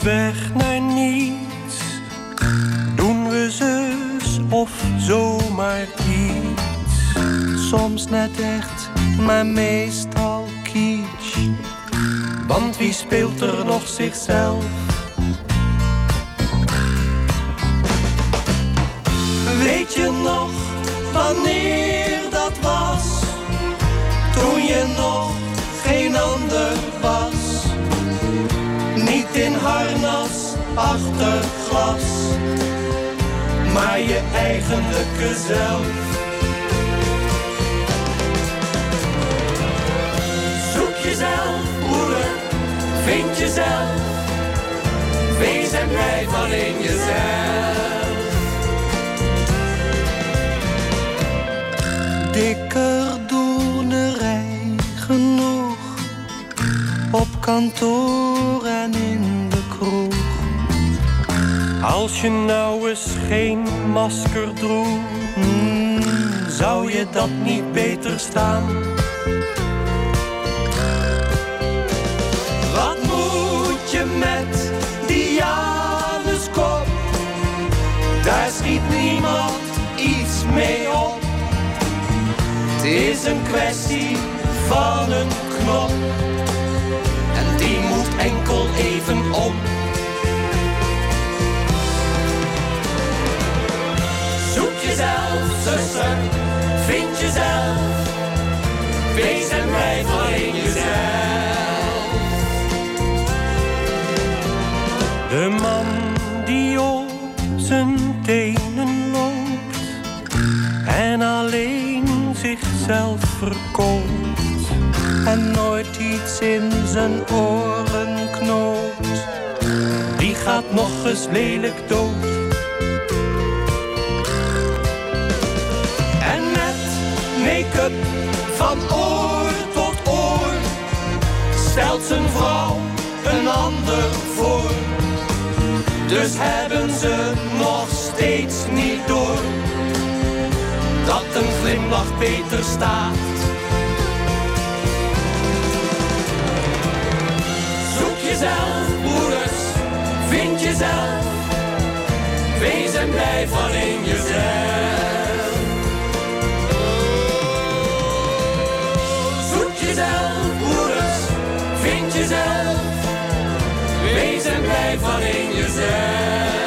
Op weg naar niets. Doen we zus of zomaar iets. Soms net echt, maar meestal kitsch. Want wie speelt er nog zichzelf? Weet je nog wanneer dat was? Toen je nog geen ander was. In harnas achter glas, maar je eigenlijke zelf. Zoek jezelf, broeder, vind jezelf. Wees en blij van in jezelf. Dikker doenerij genoeg op kantoor Als je nou eens geen masker droeg, hmm, zou je dat niet beter staan? Wat moet je met die Januskop? Daar schiet niemand iets mee op. Het is een kwestie van een knop. En die moet enkel even om. Jezelf, zuster, vind jezelf. Wees en blijf alleen jezelf. De man die op zijn tenen loopt en alleen zichzelf verkoopt en nooit iets in zijn oren knoopt, die gaat nog eens lelijk dood. Van oor tot oor stelt zijn vrouw een ander voor. Dus hebben ze nog steeds niet door dat een glimlach beter staat. Zoek jezelf, broeders, vind jezelf. Wees en blijf alleen jezelf. Wees en blijf alleen jezelf.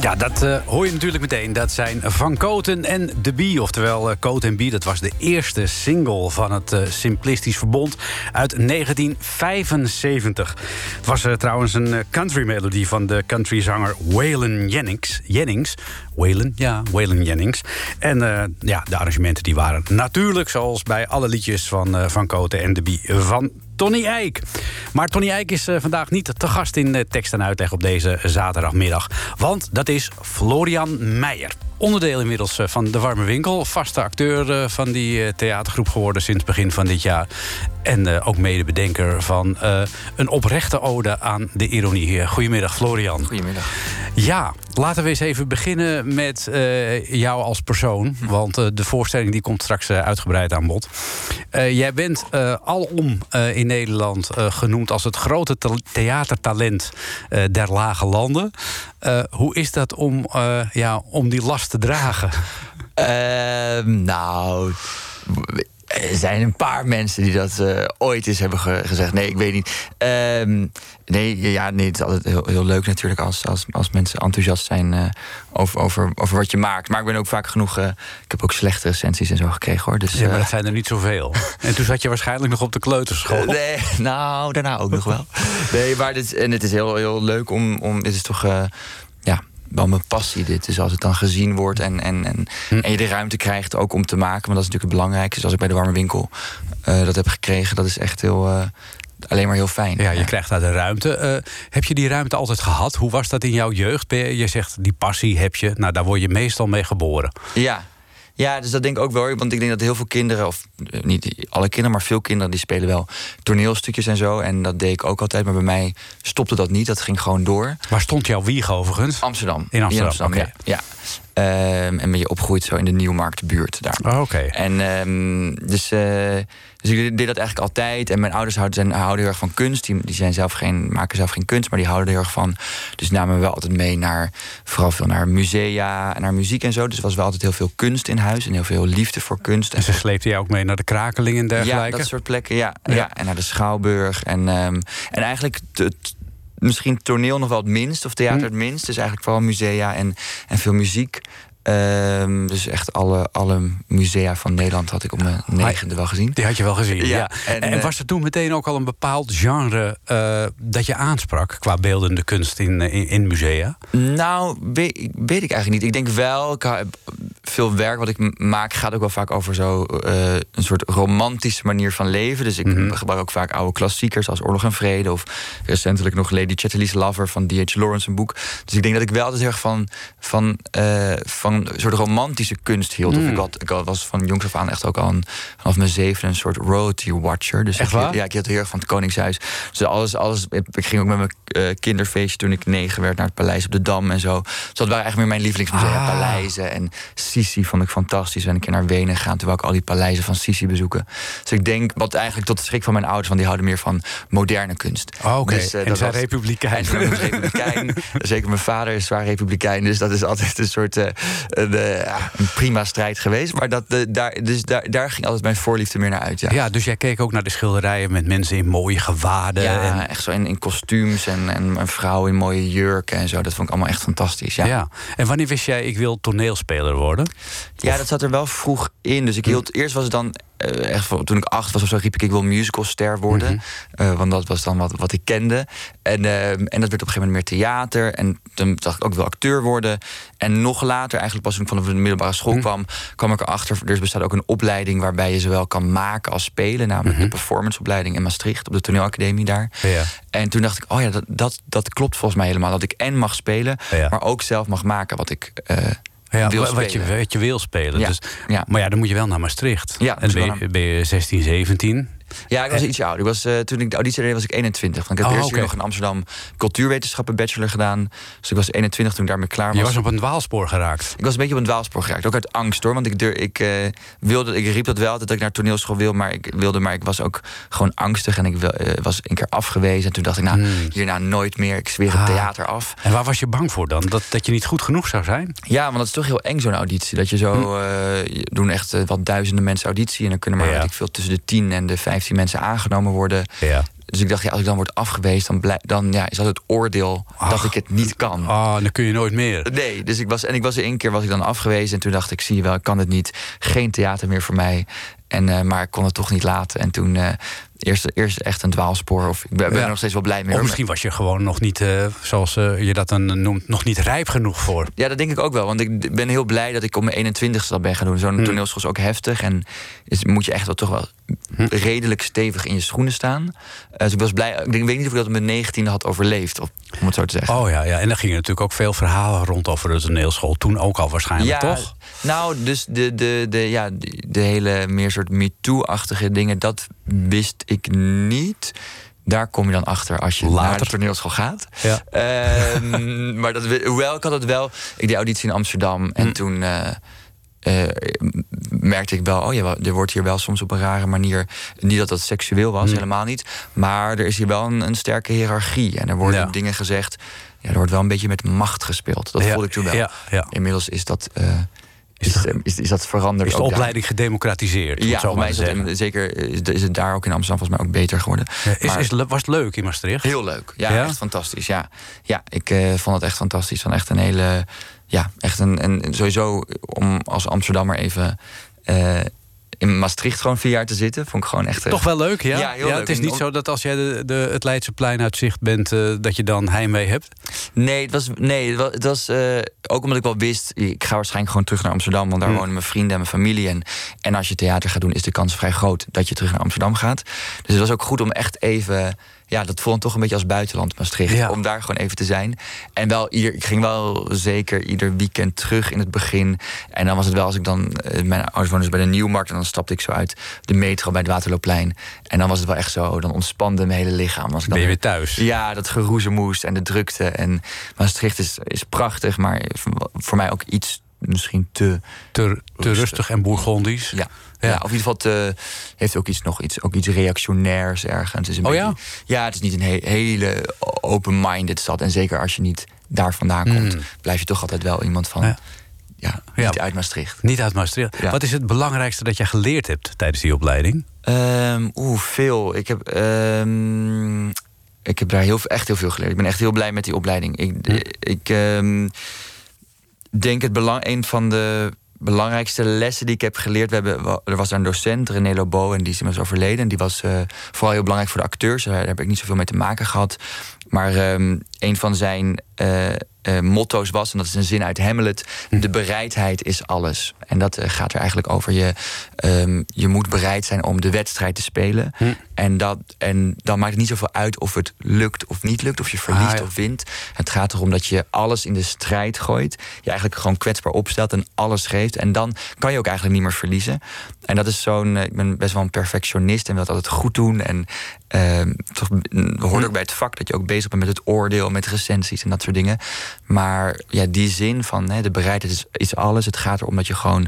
Ja, dat eh, hoor je natuurlijk meteen. Dat zijn Van Koten en De Bie. Oftewel, uh, Koten en Bie, dat was de eerste single van het eh, Simplistisch Verbond uit 1975. Het was trouwens een country melodie van de countryzanger Waylon Jennings. Jennings. Waylon, ja, Waylon Jennings. En ja, de arrangementen die waren natuurlijk, zoals bij alle liedjes van Van Koten en De Bie, van Tony Eijk. Maar Tony Eijk is vandaag niet te gast in tekst en uitleg op deze zaterdagmiddag. Want dat is Florian Meijer. Onderdeel inmiddels van De Warme Winkel. Vaste acteur van die theatergroep geworden sinds begin van dit jaar. En ook medebedenker van een oprechte ode aan de ironie. Goedemiddag, Florian. Goedemiddag. Ja, laten we eens even beginnen met jou als persoon. Want de voorstelling die komt straks uitgebreid aan bod. jij bent alom in Nederland genoemd als het grote theatertalent der lage landen. hoe is dat om, ja, om die last te dragen? Uh, nou, Er zijn een paar mensen die dat uh, ooit eens hebben ge gezegd. Nee, ik weet niet. Ehm, nee, ja, nee, het is altijd heel, heel leuk natuurlijk als, als, als mensen enthousiast zijn uh, over, over, over wat je maakt. Maar ik ben ook vaak genoeg. Uh, ik heb ook slechte recensies en zo gekregen hoor. Dus, ja, maar dat zijn er niet zoveel. en toen zat je waarschijnlijk nog op de kleuterschool. nee, nou, daarna ook nog wel. Nee, maar dit, en het is heel, heel leuk om. om dit is toch. ja, wel mijn passie dit. Dus als het dan gezien wordt en, en, en, hm. en je de ruimte krijgt ook om te maken. Want dat is natuurlijk het belangrijkste. Dus als ik bij de warme winkel uh, dat heb gekregen, dat is echt heel. Uh, alleen maar heel fijn. Ja, je krijgt daar de ruimte. Uh, heb je die ruimte altijd gehad? Hoe was dat in jouw jeugd? Je, je zegt, die passie heb je. Nou, daar word je meestal mee geboren. Ja, ja, dus dat denk ik ook wel. Want ik denk dat heel veel kinderen, of eh, niet alle kinderen, maar veel kinderen, die spelen wel toneelstukjes en zo. En dat deed ik ook altijd. Maar bij mij stopte dat niet. Dat ging gewoon door. Waar stond jouw wieg overigens? Amsterdam. In Amsterdam, ja. ja. Um, en ben je opgegroeid zo in de Nieuwmarktbuurt daar. Oh, Oké. En um, dus, uh, dus ik deed dat eigenlijk altijd. En mijn ouders houden, zijn, houden heel erg van kunst. Die, die zijn zelf geen, maken zelf geen kunst, maar die houden er heel erg van. Dus namen we wel altijd mee naar, vooral veel naar musea en naar muziek en zo. Dus er was wel altijd heel veel kunst in huis en heel veel liefde voor kunst. En ze sleepte je ook mee naar de Krakeling en dergelijke? Ja, dat soort plekken, ja. ja. en naar de Schouwburg. En, um, en eigenlijk misschien toneel nog wel het minst, of theater hm. het minst. Dus eigenlijk vooral musea en, en veel muziek. Um, dus echt alle, alle musea van Nederland had ik op mijn negende wel gezien. Die had je wel gezien, ja. En, en, eh, was er toen meteen ook al een bepaald genre uh, dat je aansprak qua beeldende kunst in, in, in musea? Nou, weet, weet, ik eigenlijk niet. Ik denk wel, ik veel werk wat ik maak gaat ook wel vaak over zo uh, een soort romantische manier van leven. Dus ik mm -hmm. gebruik ook vaak oude klassiekers als Oorlog en Vrede. Of recentelijk nog Lady Chatterley's Lover van D.H. Lawrence, een boek. Dus ik denk dat ik wel altijd heel erg van, van, uh, van een soort romantische kunst hield. Of mm. ik, had, ik was van jongs af aan echt ook al een, vanaf mijn zeven een soort royalty watcher. Dus echt ik, ja, ik had heel erg van het Koningshuis. Dus alles, alles, ik ging ook met mijn uh, kinderfeestje toen ik negen werd naar het paleis op de Dam en zo. Dus dat waren echt meer mijn lievelingsmusea. Ah. Paleizen en Sisi vond ik fantastisch. En een keer naar Wenen gaan, toen wou ik al die paleizen van Sisi bezoeken. Dus ik denk, wat eigenlijk tot de schrik van mijn ouders, want die houden meer van moderne kunst. Oh, oké. Dus, uh, en zijn republikein. republikein. Zeker mijn vader is zwaar republikein, dus dat is altijd een soort uh, een, uh, een, prima strijd geweest. Maar dat, daar, dus daar, daar ging altijd mijn voorliefde meer naar uit. Ja. ja, dus jij keek ook naar de schilderijen met mensen in mooie gewaden. Ja, en... echt zo in, in kostuums en, en een vrouw in mooie jurken en zo. Dat vond ik allemaal echt fantastisch. Ja. ja. En wanneer wist jij, ik wil toneelspeler worden? Ja, dat zat er wel vroeg in. Dus ik hm. hield, eerst was het dan uh, echt, toen ik acht was of zo, riep ik: ik wil musicalster worden. Mm -hmm. uh, want dat was dan wat, wat ik kende. En, uh, en dat werd op een gegeven moment meer theater. En toen dacht ik ook: wil acteur worden. En nog later, eigenlijk pas toen ik vanaf de middelbare school mm -hmm. kwam, kwam ik erachter. Er bestaat ook een opleiding waarbij je zowel kan maken als spelen. Namelijk mm -hmm. de performanceopleiding in Maastricht op de toneelacademie daar. Ja. En toen dacht ik: oh ja, dat, dat, dat klopt volgens mij helemaal. Dat ik en mag spelen, ja. maar ook zelf mag maken wat ik ja, wat, je, wat je wil spelen. Dus, Maar ja, dan moet je wel naar Maastricht. Ja, en ben je, ben je 16, 17. Ja, ik was ietsje ouder. Ik was, uh, toen ik de auditie deed, was ik 21. Want ik heb oh, eerst okay. nog in Amsterdam cultuurwetenschappen bachelor gedaan. Dus ik was 21 toen ik daarmee klaar was. Je was op een dwaalspoor geraakt? Ik was een beetje op een dwaalspoor geraakt. Ook uit angst hoor. Want ik, ik, uh, wilde, ik riep dat wel, dat ik naar toneelschool wil, maar ik wilde. Maar ik was ook gewoon angstig. En ik uh, was een keer afgewezen. En toen dacht ik, nou, hmm. hierna nooit meer. Ik zweer het ah. theater af. En waar was je bang voor dan? Dat, dat je niet goed genoeg zou zijn? Ja, want dat is toch heel eng zo'n auditie. Dat je zo, hmm. doen echt wat duizenden mensen auditie. En dan kunnen maar, ja. ik veel, tussen de 10 en de 15 mensen aangenomen worden. Ja. Dus ik dacht, ja, als ik dan word afgewezen, dan, blij, dan ja, is dat het oordeel Ach. dat ik het niet kan. Ah, dan kun je nooit meer. Nee, dus ik was, en ik was er één keer was ik dan afgewezen. En toen dacht ik, zie je wel, ik kan het niet. Geen theater meer voor mij. En, uh, maar ik kon het toch niet laten. En toen uh, eerst, eerst echt een dwaalspoor. Of, ik ben, ja. er nog steeds wel blij mee. Of misschien was je gewoon nog niet, uh, zoals je dat dan noemt, nog niet rijp genoeg voor. Ja, dat denk ik ook wel. Want ik ben heel blij dat ik op mijn 21ste dat ben gaan doen. Zo'n hmm. toneelschool is ook heftig. En is, moet je echt wel toch wel hm. redelijk stevig in je schoenen staan. Dus ik was blij. Ik, denk, weet niet of ik dat op mijn 19e had overleefd. Om het zo te zeggen. Oh ja, ja. En dan gingen natuurlijk ook veel verhalen rond over de toneelschool. Toen ook al waarschijnlijk, ja, toch? Nou, dus de, de, de, ja, de, de hele meer soort MeToo-achtige dingen, dat wist ik niet. Daar kom je dan achter als je Later. naar de toneelschool gaat. Ja. Um, maar dat, hoewel ik had het wel. Ik deed auditie in Amsterdam en hm. toen. Uh, uh, merkte ik wel, oh ja, er wordt hier wel soms op een rare manier. Niet dat dat seksueel was, hm. helemaal niet. Maar er is hier wel een, een sterke hiërarchie. En er worden ja. dingen gezegd. Ja, er wordt wel een beetje met macht gespeeld. Dat ja, voelde ik toen wel. Ja, ja. Inmiddels is dat. Uh, is, is, is, is dat veranderd. Is de daar. opleiding gedemocratiseerd? Ja, het zo maar mij is in- zeker is, is het daar ook in Amsterdam volgens mij ook beter geworden. Maar- is, was het leuk in Maastricht? Heel leuk. Ja, Ja? echt fantastisch. Ja, ja ik eh, vond het echt fantastisch. Van echt een hele. Ja, echt een. En sowieso om als Amsterdammer even. eh, in Maastricht gewoon vier jaar te zitten. Vond ik gewoon echt. Toch wel leuk, ja? Ja, heel leuk. Het is niet zo dat als jij de, de, het Leidseplein uitzicht bent... eh, dat je dan heimwee hebt? Nee, het was, nee, het was, eh, ook omdat ik wel wist, ik ga waarschijnlijk gewoon terug naar Amsterdam, want daar Hm. wonen mijn vrienden en mijn familie. En, en als je theater gaat doen, is de kans vrij groot dat je terug naar Amsterdam gaat. Dus het was ook goed om echt even, ja, dat voelde toch een beetje als buitenland Maastricht, Ja. om daar gewoon even te zijn. En wel, ieder, ik ging wel zeker ieder weekend terug in het begin. En dan was het wel als ik dan, eh, mijn ouders woonden dus bij de Nieuwmarkt en dan stapte ik zo uit de metro bij het Waterloopplein. En dan was het wel echt zo, dan ontspande mijn hele lichaam. Als ik dan Ben je weer thuis? ja, dat geroezemoes en de drukte. En Maastricht is, is prachtig, maar voor mij ook iets misschien te... Te, te rustig en bourgondisch? Ja, Ja. ja. of in ieder geval te, heeft ook iets, nog iets, ook iets reactionairs ergens. Is een Oh beetje- ja? Ja, het is niet een he- hele open-minded stad. En zeker als je niet daar vandaan komt, blijf je toch altijd wel iemand van... Hmm. Ja. Niet uit Maastricht. Niet uit Maastricht. Wat is het belangrijkste dat jij geleerd hebt tijdens die opleiding? Ehm, Oeh, veel. Ik heb, ehm, ik heb daar heel, echt heel veel geleerd. Ik ben echt heel blij met die opleiding. Ik, ik ehm, denk het belang, een van de belangrijkste lessen die ik heb geleerd. We hebben, er was daar een docent, René Lobo, en die is inmiddels overleden. En die was eh, vooral heel belangrijk voor de acteurs. Daar heb ik niet zoveel mee te maken gehad. Maar ehm, een van zijn eh, eh, motto's was, en dat is een zin uit Hamlet: de bereidheid is alles. En dat eh, gaat er eigenlijk over je. ehm, je moet bereid zijn om de wedstrijd te spelen. En, dat, en dan maakt het niet zoveel uit of het lukt of niet lukt, of je verliest Ah, ja. of wint. Het gaat erom dat je alles in de strijd gooit. Je eigenlijk gewoon kwetsbaar opstelt en alles geeft. En dan kan je ook eigenlijk niet meer verliezen. En dat is zo'n. eh, Ik ben best wel een perfectionist en wil het altijd goed doen. En ehm, toch mm, hoort ook bij het vak dat je ook bezig bent met het oordeel, met recensies en dat soort dingen. Maar ja, die zin van hè, de bereidheid is, is alles. Het gaat erom dat je gewoon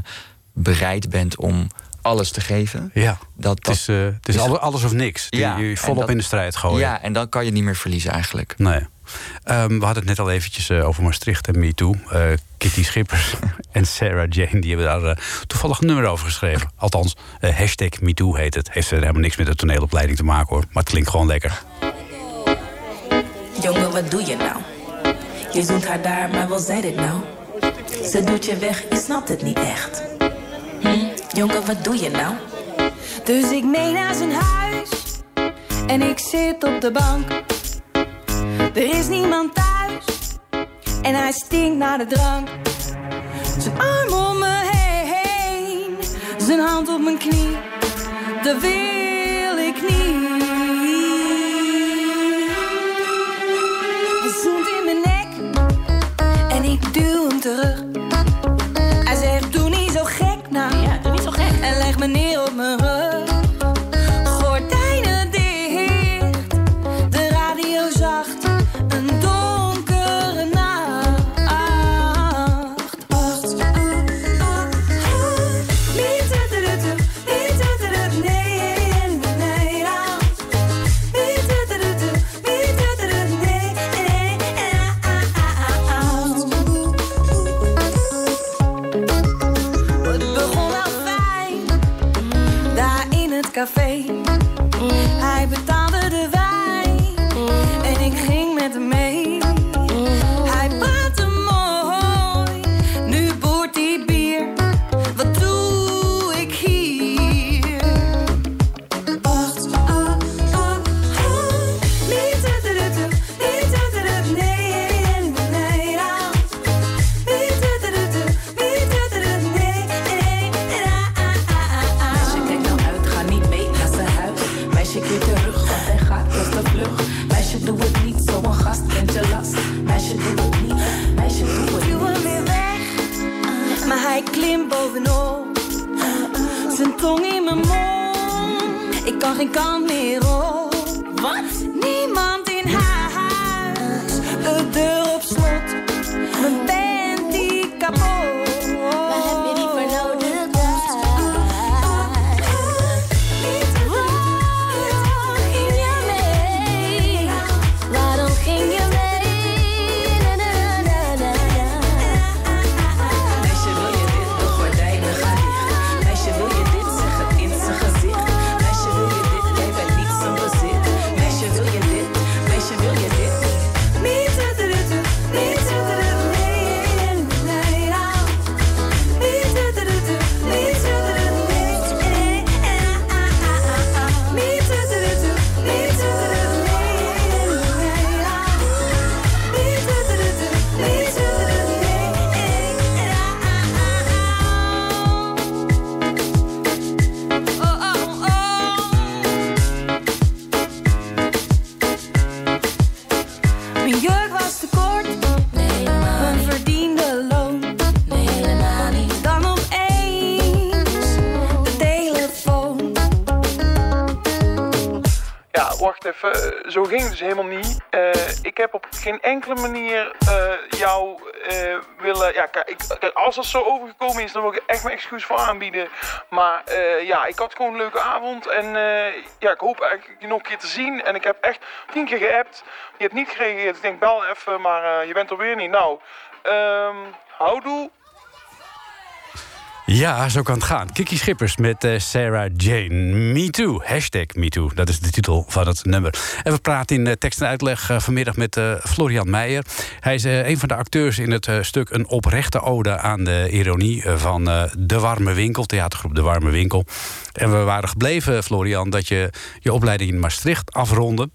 bereid bent om alles te geven. Ja. Dat, Het is, eh, het is is- alle- alles of niks. Die Ja, je volop dat- in de strijd gooien. Ja, en dan kan je niet meer verliezen eigenlijk. Nee. Ehm, we hadden het net al eventjes eh, over Maastricht en MeToo. Eh Kitty Schippers en Sarah Jane die hebben daar eh, toevallig een nummer over geschreven. Althans, eh, hashtag MeToo heet het. Heeft er helemaal niks met de toneelopleiding te maken hoor. Maar het klinkt gewoon lekker. Jongen, wat doe je nou? Je zoent haar daar, maar wel zei dit nou? Ze doet je weg, je snapt het niet echt. Hm? Jongen, wat doe je nou? Dus ik mee naar zijn huis en ik zit op de bank. Er is niemand thuis en hij stinkt naar de drank. Zijn arm om me heen, zijn hand op mijn knie. Dat wil terug. Hij zegt: Doe niet zo gek nou. Ja, doe niet zo gek. En leg me neer op café. Hij betaalde de wijn en ik ging met hem mee. Zo ging het dus helemaal niet. Eh, ik heb op geen enkele manier eh, jou eh, willen... Ja, ik- als dat zo overgekomen is, dan wil ik echt mijn excuus voor aanbieden. Maar ja, ik had gewoon een leuke avond. En ja, ik hoop eigenlijk je nog een keer te zien. En ik heb echt tien keer geappt. Je hebt niet gereageerd. Ik denk, bel even, maar je bent er weer niet. Nou, ehm houdoe. Ja, zo kan het gaan. Kiki Schippers met eh, Sarah Jane. Me Too. Hashtag MeToo. Dat is de titel van het nummer. En we praten in eh, tekst en uitleg eh, vanmiddag met Florian Meijer. Hij is een van de acteurs in het stuk Een oprechte ode aan de ironie van De Warme Winkel, theatergroep De Warme Winkel. En we waren gebleven, Florian, dat je je opleiding in Maastricht afronde.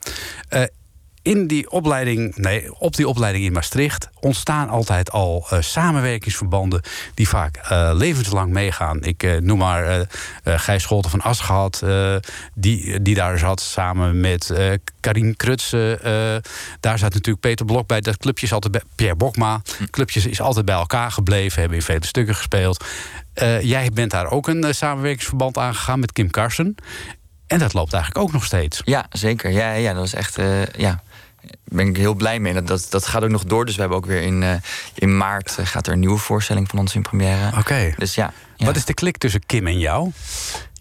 In die opleiding, nee, op die opleiding in Maastricht ontstaan altijd al eh, samenwerkingsverbanden die vaak eh, levenslang meegaan. Ik eh, noem maar Gijs Scholten van Aschat, eh, die, die daar zat samen met eh Karin Krutse. eh, daar zat natuurlijk Peter Blok bij. Dat clubje is altijd bij Pierre Bokma. Clubjes is altijd bij elkaar gebleven, hebben in vele stukken gespeeld. Jij bent daar ook een samenwerkingsverband aangegaan met Kim Carson. En dat loopt eigenlijk ook nog steeds. Ja, zeker. Ja, ja dat is echt. ja. Daar ben ik heel blij mee. Dat, dat, dat gaat ook nog door. Dus we hebben ook weer in, eh, in maart eh, gaat er een nieuwe voorstelling van ons in première. Oké. Dus ja. ja. Wat is de klik tussen Kim en jou?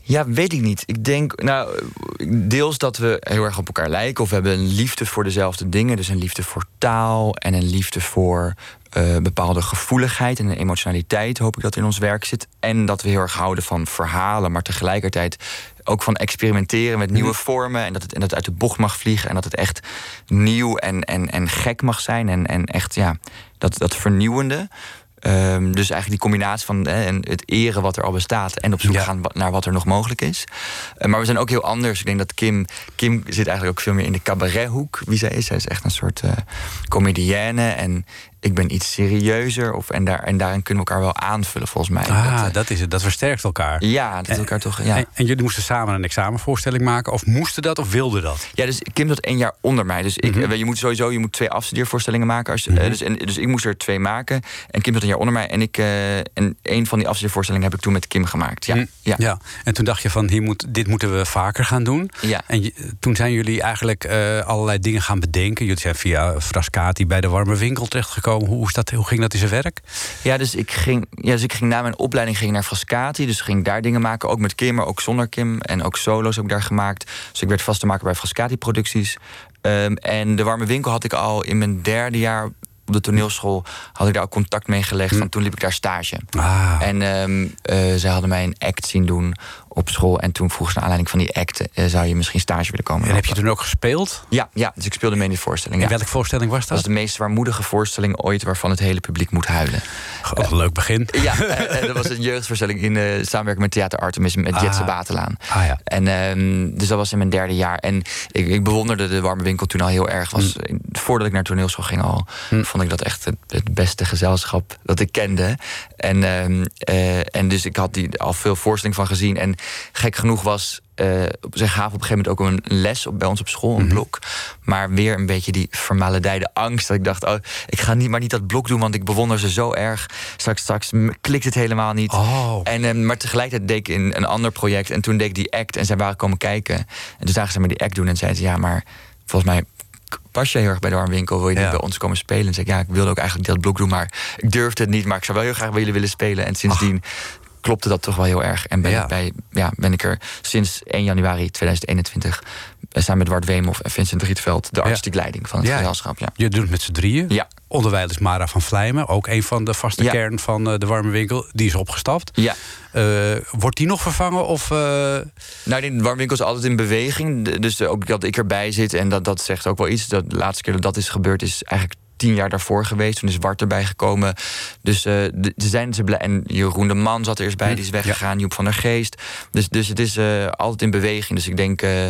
Ja, weet ik niet. Ik denk, nou, deels dat we heel erg op elkaar lijken. Of we hebben een liefde voor dezelfde dingen. Dus een liefde voor taal en een liefde voor eh, bepaalde gevoeligheid en een emotionaliteit, hoop ik dat in ons werk zit. En dat we heel erg houden van verhalen, maar tegelijkertijd ook van experimenteren met nieuwe vormen. En dat, het, en dat het uit de bocht mag vliegen. En dat het echt nieuw en, en, en gek mag zijn. En, en echt, ja, dat, dat vernieuwende. Ehm, dus eigenlijk die combinatie van hè, en het eren wat er al bestaat en op zoek Ja. gaan naar wat er nog mogelijk is. Eh, maar we zijn ook heel anders. Ik denk dat Kim, Kim zit eigenlijk ook veel meer in de cabarethoek, wie zij is. Zij is echt een soort eh comedienne en ik ben iets serieuzer. Of, en, daar, en daarin kunnen we elkaar wel aanvullen, volgens mij. Ah, Dat, eh, dat is het. Dat versterkt elkaar. ja, dat elkaar toch. Ja. En, en jullie moesten samen een examenvoorstelling maken? Of moesten dat of wilden dat? Ja, dus Kim zat één jaar onder mij. Dus ik, eh, je moet sowieso je moet twee afstudeervoorstellingen maken. Als, eh, dus, en, dus ik moest er twee maken. En Kim zat een jaar onder mij. En, ik, en een van die afstudeervoorstellingen heb ik toen met Kim gemaakt. Ja, Hm, ja. ja. En toen dacht je van, hier moet, dit moeten we vaker gaan doen. Ja. En je- toen zijn jullie eigenlijk allerlei dingen gaan bedenken. Jullie zijn via Frascati bij de warme winkel terechtgekomen. Hoe, is dat, hoe ging dat in zijn werk? Ja, dus ik ging, ja, dus ik ging na mijn opleiding ging ik naar Frascati. Dus ging daar dingen maken. Ook met Kim, maar ook zonder Kim. En ook solo's heb ik daar gemaakt. Dus ik werd vast te maken bij Frascati producties. Ehm, en de warme winkel had ik al in mijn derde jaar op de toneelschool had ik daar ook contact mee gelegd. Van toen liep ik daar stage. Ah. En eh, zij hadden mij een act zien doen op school. En toen vroeg ze naar aanleiding van die act... eh, zou je misschien stage willen komen En heb je toen ook gespeeld? Ja, ja, dus ik speelde mee in die voorstelling. En welke voorstelling was Dat was dat? de meest zwaarmoedige voorstelling ooit... waarvan het hele publiek moet huilen. Oh, een leuk begin. Ja, eh, eh, dat was een jeugdvoorstelling in eh, samenwerking met Theater Artemis met Jetse Ah. Batelaan. Ah ja. En ehm, dus dat was in mijn derde jaar. En ik, ik bewonderde de warme winkel toen al heel erg. Was, Mm. Voordat ik naar toneelschool ging al, vond ik dat echt het, het beste gezelschap dat ik kende. En, ehm, eh, en dus ik had die al veel voorstelling van gezien. En gek genoeg was. eh ze gaven op een gegeven moment ook een les op, bij ons op school, Mhm. een blok. Maar weer een beetje die vermaledijde angst. Dat ik dacht, oh, ik ga niet maar niet dat blok doen, want ik bewonder ze zo erg. Straks, straks klikt het helemaal niet. Oh. En, eh, maar tegelijkertijd deed ik in een ander project. En toen deed ik die act en zij waren komen kijken. En toen zagen ze me die act doen en zeiden ze... ja, maar volgens mij pas je heel erg bij de warmwinkel. Wil je Ja. niet bij ons komen spelen? En zei ik, ja, ik wilde ook eigenlijk dat blok doen... maar ik durfde het niet, maar ik zou wel heel graag bij jullie willen spelen. En sindsdien klopte dat toch wel heel erg. En ben, Ja. ik, bij, ja, ben ik er sinds 1 januari 2021... eh, samen met Wart Weemoff en Vincent Rietveld... de artistiek leiding van het Ja. gezelschap. Ja. Je doet het met z'n drieën. Ja. Onderwijl is Mara van Vlijmen, ook een van de vaste Ja. kern van eh, de warme winkel. Die is opgestapt. ja. Eh, wordt die nog vervangen? Of, eh, Nou, die warmwinkel is altijd in beweging. Dus ook dat ik erbij zit en dat, dat zegt ook wel iets. Dat de laatste keer dat dat is gebeurd is eigenlijk tien jaar daarvoor geweest. Toen is Bart erbij gekomen. Dus eh, de- ze zijn ze blij. En Jeroen de Man zat er eerst bij, die is weggegaan. Joep van der Geest. Dus, dus het is eh, altijd in beweging. Dus ik denk... eh,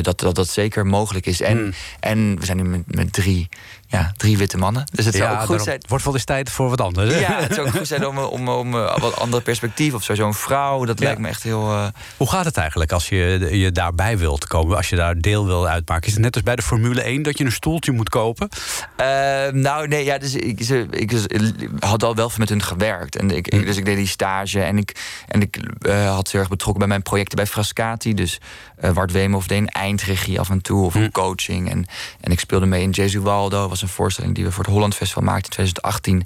dat, dat dat zeker mogelijk is. En, en we zijn nu met, met drie ja, drie witte mannen. Dus het zou ook goed zijn. Wordt wel eens tijd voor wat anders. hè? Ja, het zou ook goed zijn om, eh, om, om eh, wat andere perspectief of zo. Zo'n vrouw, dat Ja. lijkt me echt heel. eh, Hoe gaat het eigenlijk als je je daarbij wilt komen? Als je daar deel wil uitmaken? Is het net als bij de Formule 1 dat je een stoeltje moet kopen? Eh, nou, nee, ja, dus ik, ze, ik ze- had al wel veel met hun gewerkt. En ik, ik- dus ik deed die stage en ik, en ik eh, had heel erg betrokken bij mijn projecten bij Frascati. Dus eh Wart Weemoff deed een eindregie af en toe of een coaching. En, en ik speelde mee in Gesualdo. was een voorstelling die we voor het Holland Festival maakten in 2018.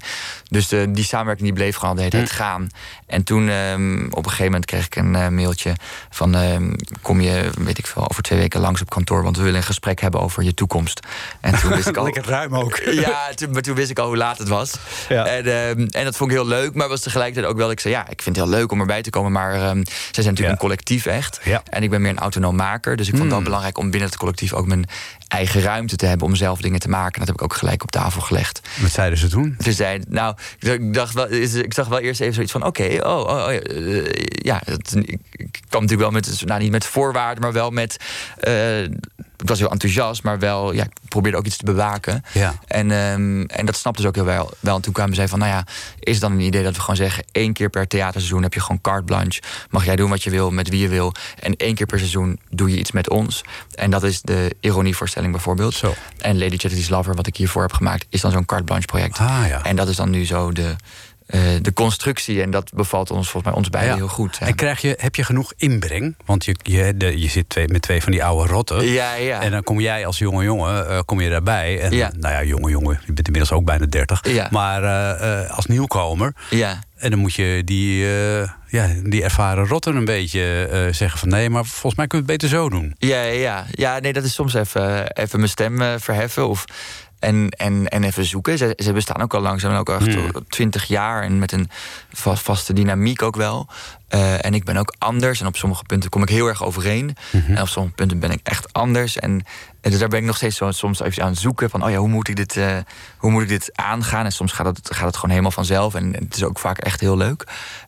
Dus de, die samenwerking die bleef gewoon de hele tijd gaan. En toen ehm, op een gegeven moment kreeg ik een eh, mailtje van... ehm, kom je, weet ik veel, over twee weken langs op kantoor... want we willen een gesprek hebben over je toekomst. En toen wist ik al... Lekker ruim ook. Ja, toen, maar toen wist ik al hoe laat het was. Ja. En, ehm, en dat vond ik heel leuk, maar was tegelijkertijd ook wel... Ik zei, ja, ik vind het heel leuk om erbij te komen... maar zij zijn natuurlijk Ja. een collectief echt. Ja. En ik ben meer een autonoom maker. Dus ik vond het wel Mm. belangrijk om binnen het collectief... ook mijn eigen ruimte te hebben om zelf dingen te maken. En dat heb ik ook gelijk op tafel gelegd. Wat zeiden ze toen? Ze zei, nou, ik dacht wel, ik zag wel eerst even zoiets van: oké, oh, oh, oh, ja, eh, ja, het, ik, ik kwam natuurlijk wel met, nou niet met voorwaarden, maar wel met. eh, ik was heel enthousiast, maar wel, ja, ik probeerde ook iets te bewaken. Ja. En, ehm, en dat snapte ze ook heel wel. wel. En toen kwamen zij van, nou ja, is het dan een idee dat we gewoon zeggen... één keer per theaterseizoen heb je gewoon carte blanche. Mag jij doen wat je wil, met wie je wil. En één keer per seizoen doe je iets met ons. En dat is de ironievoorstelling bijvoorbeeld. Zo. En Lady Charity's Lover, wat ik hiervoor heb gemaakt... is dan zo'n carte blanche project. Ah ja. En dat is dan nu zo de, eh, de constructie. En dat bevalt ons volgens mij ons beiden Ja. heel goed. En krijg je, heb je genoeg inbreng? Want je, je, de- je zit twee, met twee van die oude rotten. Ja, ja. En dan kom jij als jonge jongen eh, kom je daarbij. En, Ja. Nou ja, jonge jongen, je bent inmiddels ook bijna 30. Ja. Maar eh, als nieuwkomer. ja. En dan moet je die, ja, die ervaren rotten een beetje zeggen van... nee, maar volgens mij kun je het beter zo doen. Ja, ja, ja. nee, dat is soms even, even mijn stem verheffen. Of, en, en, en even zoeken. Ze, ze bestaan ook al langzaam, ook al Hmm. twintig jaar. En met een va- vaste dynamiek ook wel. Eh, en ik ben ook anders. En op sommige punten kom ik heel erg overeen. Mhm. En op sommige punten ben ik echt anders. En, en dus daar ben ik nog steeds zo, soms even aan het zoeken. Van, oh ja, hoe moet ik dit, eh, hoe moet ik dit aangaan? En soms gaat het, gaat het gewoon helemaal vanzelf. En, en het is ook vaak echt heel leuk.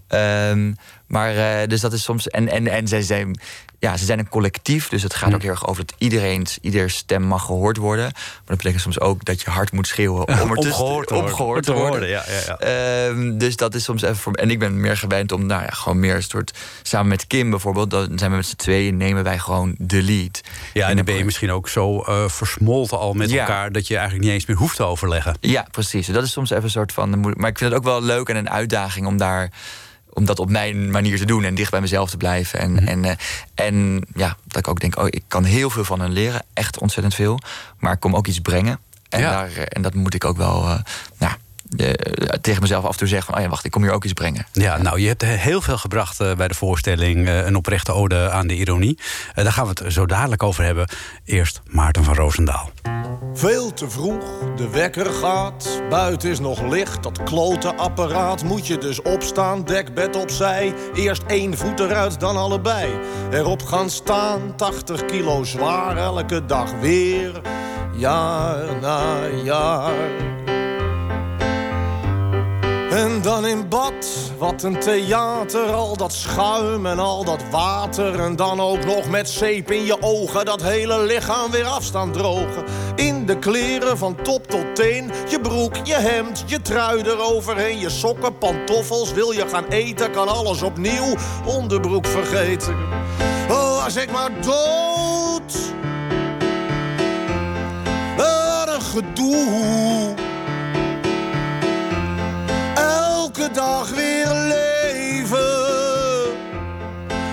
Ehm, maar eh, dus dat is soms. En, en, en zij zijn, ja, ze zijn een collectief. Dus het gaat ook heel erg over dat iedereen, ieder stem mag gehoord worden. Maar dat betekent soms ook dat je hard moet schreeuwen om, er te- gehoord om gehoord te worden. worden, ja, ja, ja. Ehm, dus dat is soms even voor En ik ben meer gewend om, nou ja, gewoon meer een soort. Samen met Kim bijvoorbeeld, dan zijn we met z'n tweeën, nemen wij gewoon de lead. Ja, en dan ben je misschien ook zo eh, versmolten al met elkaar... dat je eigenlijk niet eens meer hoeft te overleggen. Ja, precies. Dat is soms even een soort van. Maar ik vind het ook wel leuk en een uitdaging om daar. Om dat op mijn manier te doen en dicht bij mezelf te blijven. En, en, eh, en ja, dat ik ook denk, oh, ik kan heel veel van hen leren. Echt ontzettend veel. Maar ik kom ook iets brengen. En, Ja. daar, eh, en dat moet ik ook wel nou, eh, tegen mezelf af en toe zeggen van... oh ja, wacht, ik kom hier ook iets brengen. Ja, nou, je hebt heel veel gebracht eh, bij de voorstelling. eh, een oprechte ode aan de ironie. Eh, daar gaan we het zo dadelijk over hebben. Eerst Maarten van Roosendaal. Veel te vroeg, de wekker gaat. Buiten is nog licht, dat klote apparaat. Moet je dus opstaan, dekbed opzij. Eerst één voet eruit, dan allebei. Erop gaan staan, 80 kilo zwaar. Elke dag weer, jaar na jaar. Dan in bad, wat een theater, al dat schuim en al dat water. En dan ook nog met zeep in je ogen, dat hele lichaam weer afstaan drogen. In de kleren van top tot teen, je broek, je hemd, je trui eroverheen. Je sokken, pantoffels, wil je gaan eten, kan alles opnieuw. Onderbroek vergeten. Oh, als ik maar dood. Wat een gedoe. Elke dag weer leven.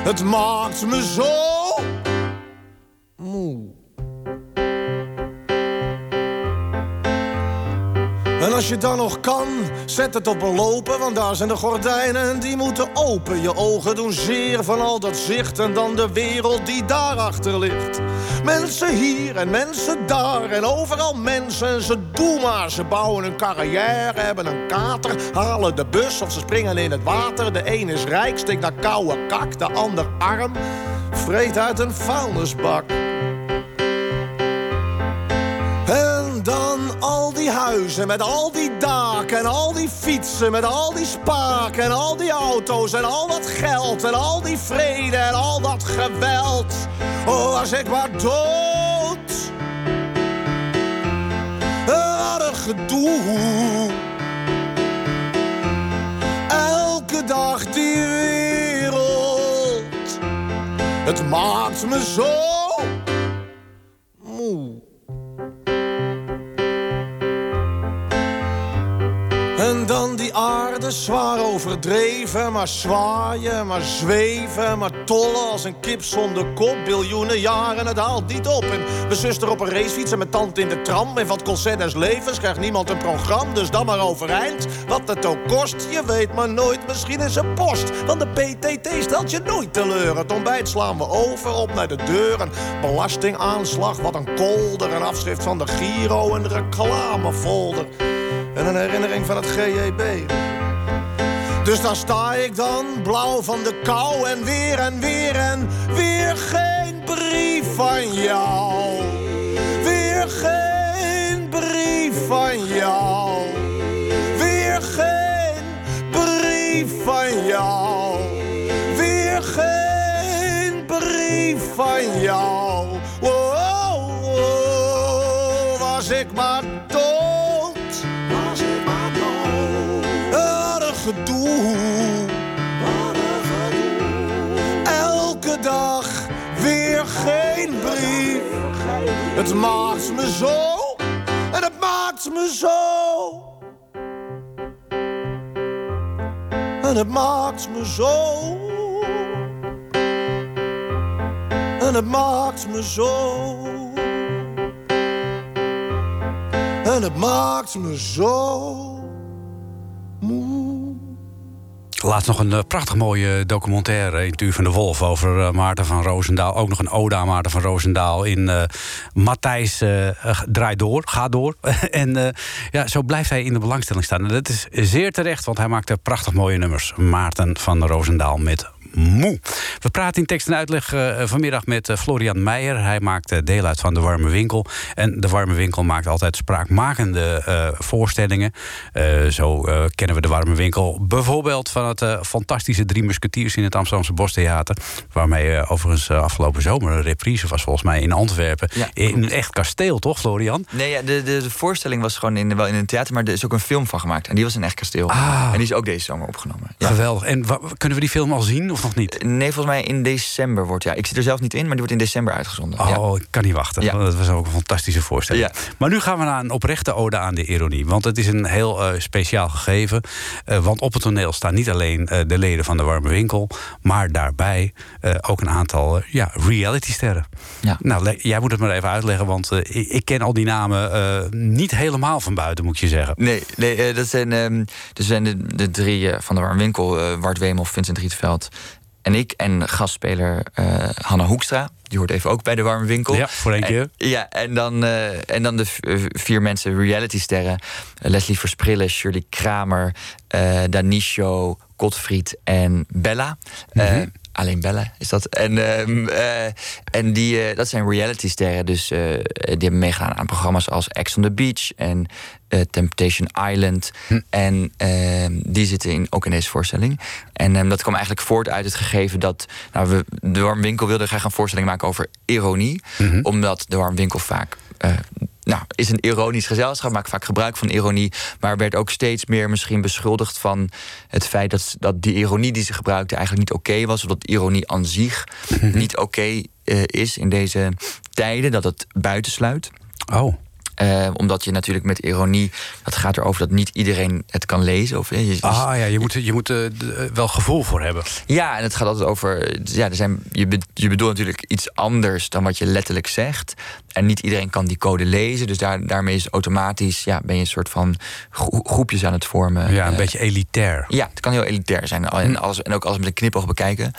Het maakt me zo moe. En als je dan nog kan, zet het op lopen, want daar zijn de gordijnen en die moeten open. Je ogen doen zeer van al dat zicht en dan de wereld die daarachter ligt. Mensen hier en mensen daar en overal mensen en ze doen maar. Ze bouwen een carrière, hebben een kater, halen de bus of ze springen in het water. De een is rijk, steekt naar koude kak, de ander arm, vreet uit een vuilnisbak. Al die huizen met al die daken en al die fietsen met al die spaken en al die auto's en al dat geld en al die vrede en al dat geweld. Oh, als ik maar dood. Wat gedoe. Elke dag die wereld, het maakt me zo overdreven, maar zwaaien, maar zweven, maar tollen als een kip zonder kop. Biljoenen jaren, het haalt niet op. En mijn zuster op een racefiets en mijn tante in de tram. En van het concert des levens krijgt niemand een programma, dus dan maar overeind. Wat het ook kost, je weet maar nooit, misschien is er post. Want de PTT stelt je nooit teleur. Het ontbijt slaan we over, op naar de deur. Een belastingaanslag, wat een kolder. Een afschrift van de Giro, een reclamefolder en een herinnering van het GJB. Dus daar sta ik dan, blauw van de kou en weer en weer en weer geen brief van jou. Weer geen brief van jou. Weer geen brief van jou. Weer geen brief van jou. Het maakt me zo. En het maakt me zo. En het maakt me zo. En het maakt me zo. En het maakt me zo moe. Laatst nog een eh, prachtig mooie documentaire in Tuur van de Wolf over eh, Maarten van Roosendaal. Ook nog een ode aan Maarten van Roosendaal in eh Matthijs eh, Draai Door, Ga Door. en ja, zo blijft hij in de belangstelling staan. En dat is zeer terecht, want hij maakte prachtig mooie nummers. Maarten van Roosendaal met Moe. We praten in tekst en uitleg eh, vanmiddag met eh, Florian Meijer. Hij maakt eh, deel uit van De Warme Winkel. En De Warme Winkel maakt altijd spraakmakende voorstellingen. Zo kennen we De Warme Winkel bijvoorbeeld van het fantastische Drie Musketeers in het Amsterdamse Bostheater. Waarmee overigens afgelopen zomer een reprise was volgens mij in Antwerpen. Ja, in een echt kasteel, toch Florian? Nee, ja, de, de, de voorstelling was gewoon in, wel in een theater, maar er is ook een film van gemaakt. En die was in echt kasteel. Ah. En die is ook deze zomer opgenomen. Ja. Geweldig. En kunnen we die film al zien of nog niet? Nee, volgens mij in december wordt. Ja, ik zit er zelf niet in, maar die wordt in december uitgezonden. Oh, Ja. ik kan niet wachten. Ja. Dat was ook een fantastische voorstelling. Ja. Maar nu gaan we naar een oprechte ode aan de ironie. Want het is een heel eh, speciaal gegeven. Eh, want op het toneel staan niet alleen eh, de leden van de Warme Winkel... maar daarbij eh, ook een aantal eh, ja, realitysterren. Ja. Nou, jij moet het maar even uitleggen... want eh, ik, ken al die namen eh, niet helemaal van buiten, moet je zeggen. Nee, nee eh, dat zijn, ehm, dus zijn de, de drie eh, van de Warm Winkel, eh Wart Wemel, Vincent Rietveld en ik. En gastspeler eh Hanna Hoekstra. Die hoort even ook bij de Warme Winkel. Ja, voor één En- keer. ja, en dan, eh, en dan de eh, vier mensen realitysterren. Eh, Leslie Versprillen, Shirley Kramer, Danisho, Godfried en Bella. Eh, alleen Bella is dat. En, ehm, eh, en die, eh, dat zijn realitysterren. Dus eh, die hebben meegedaan aan programma's als Ex on the Beach en Temptation Island. En ehm, die zitten in, ook in deze voorstelling. En ehm, dat kwam eigenlijk voort uit het gegeven dat nou, we, de Warm Winkel wilde graag een voorstelling maken over ironie. Omdat de Warm Winkel vaak. Nou, is een ironisch gezelschap, maakt vaak gebruik van ironie. Maar werd ook steeds meer misschien beschuldigd van het feit dat, dat die ironie die ze gebruikte eigenlijk niet oké was. Of dat ironie aan zich niet oké eh, is in deze tijden, dat het buitensluit. Oh, Eh, omdat je natuurlijk met ironie, dat gaat erover dat niet iedereen het kan lezen. Of, eh, je, ah, ja, je moet, je moet er eh, wel gevoel voor hebben. ja, en het gaat altijd over. Ja, er zijn, je, be- je bedoelt natuurlijk iets anders dan wat je letterlijk zegt. En niet iedereen kan die code lezen. Dus daar, daarmee is automatisch. Ja, ben je een soort van gro- groepjes aan het vormen. Ja, een Eh, beetje elitair. ja, het kan heel elitair zijn. En, alles, en ook alles met een knipoog bekijken.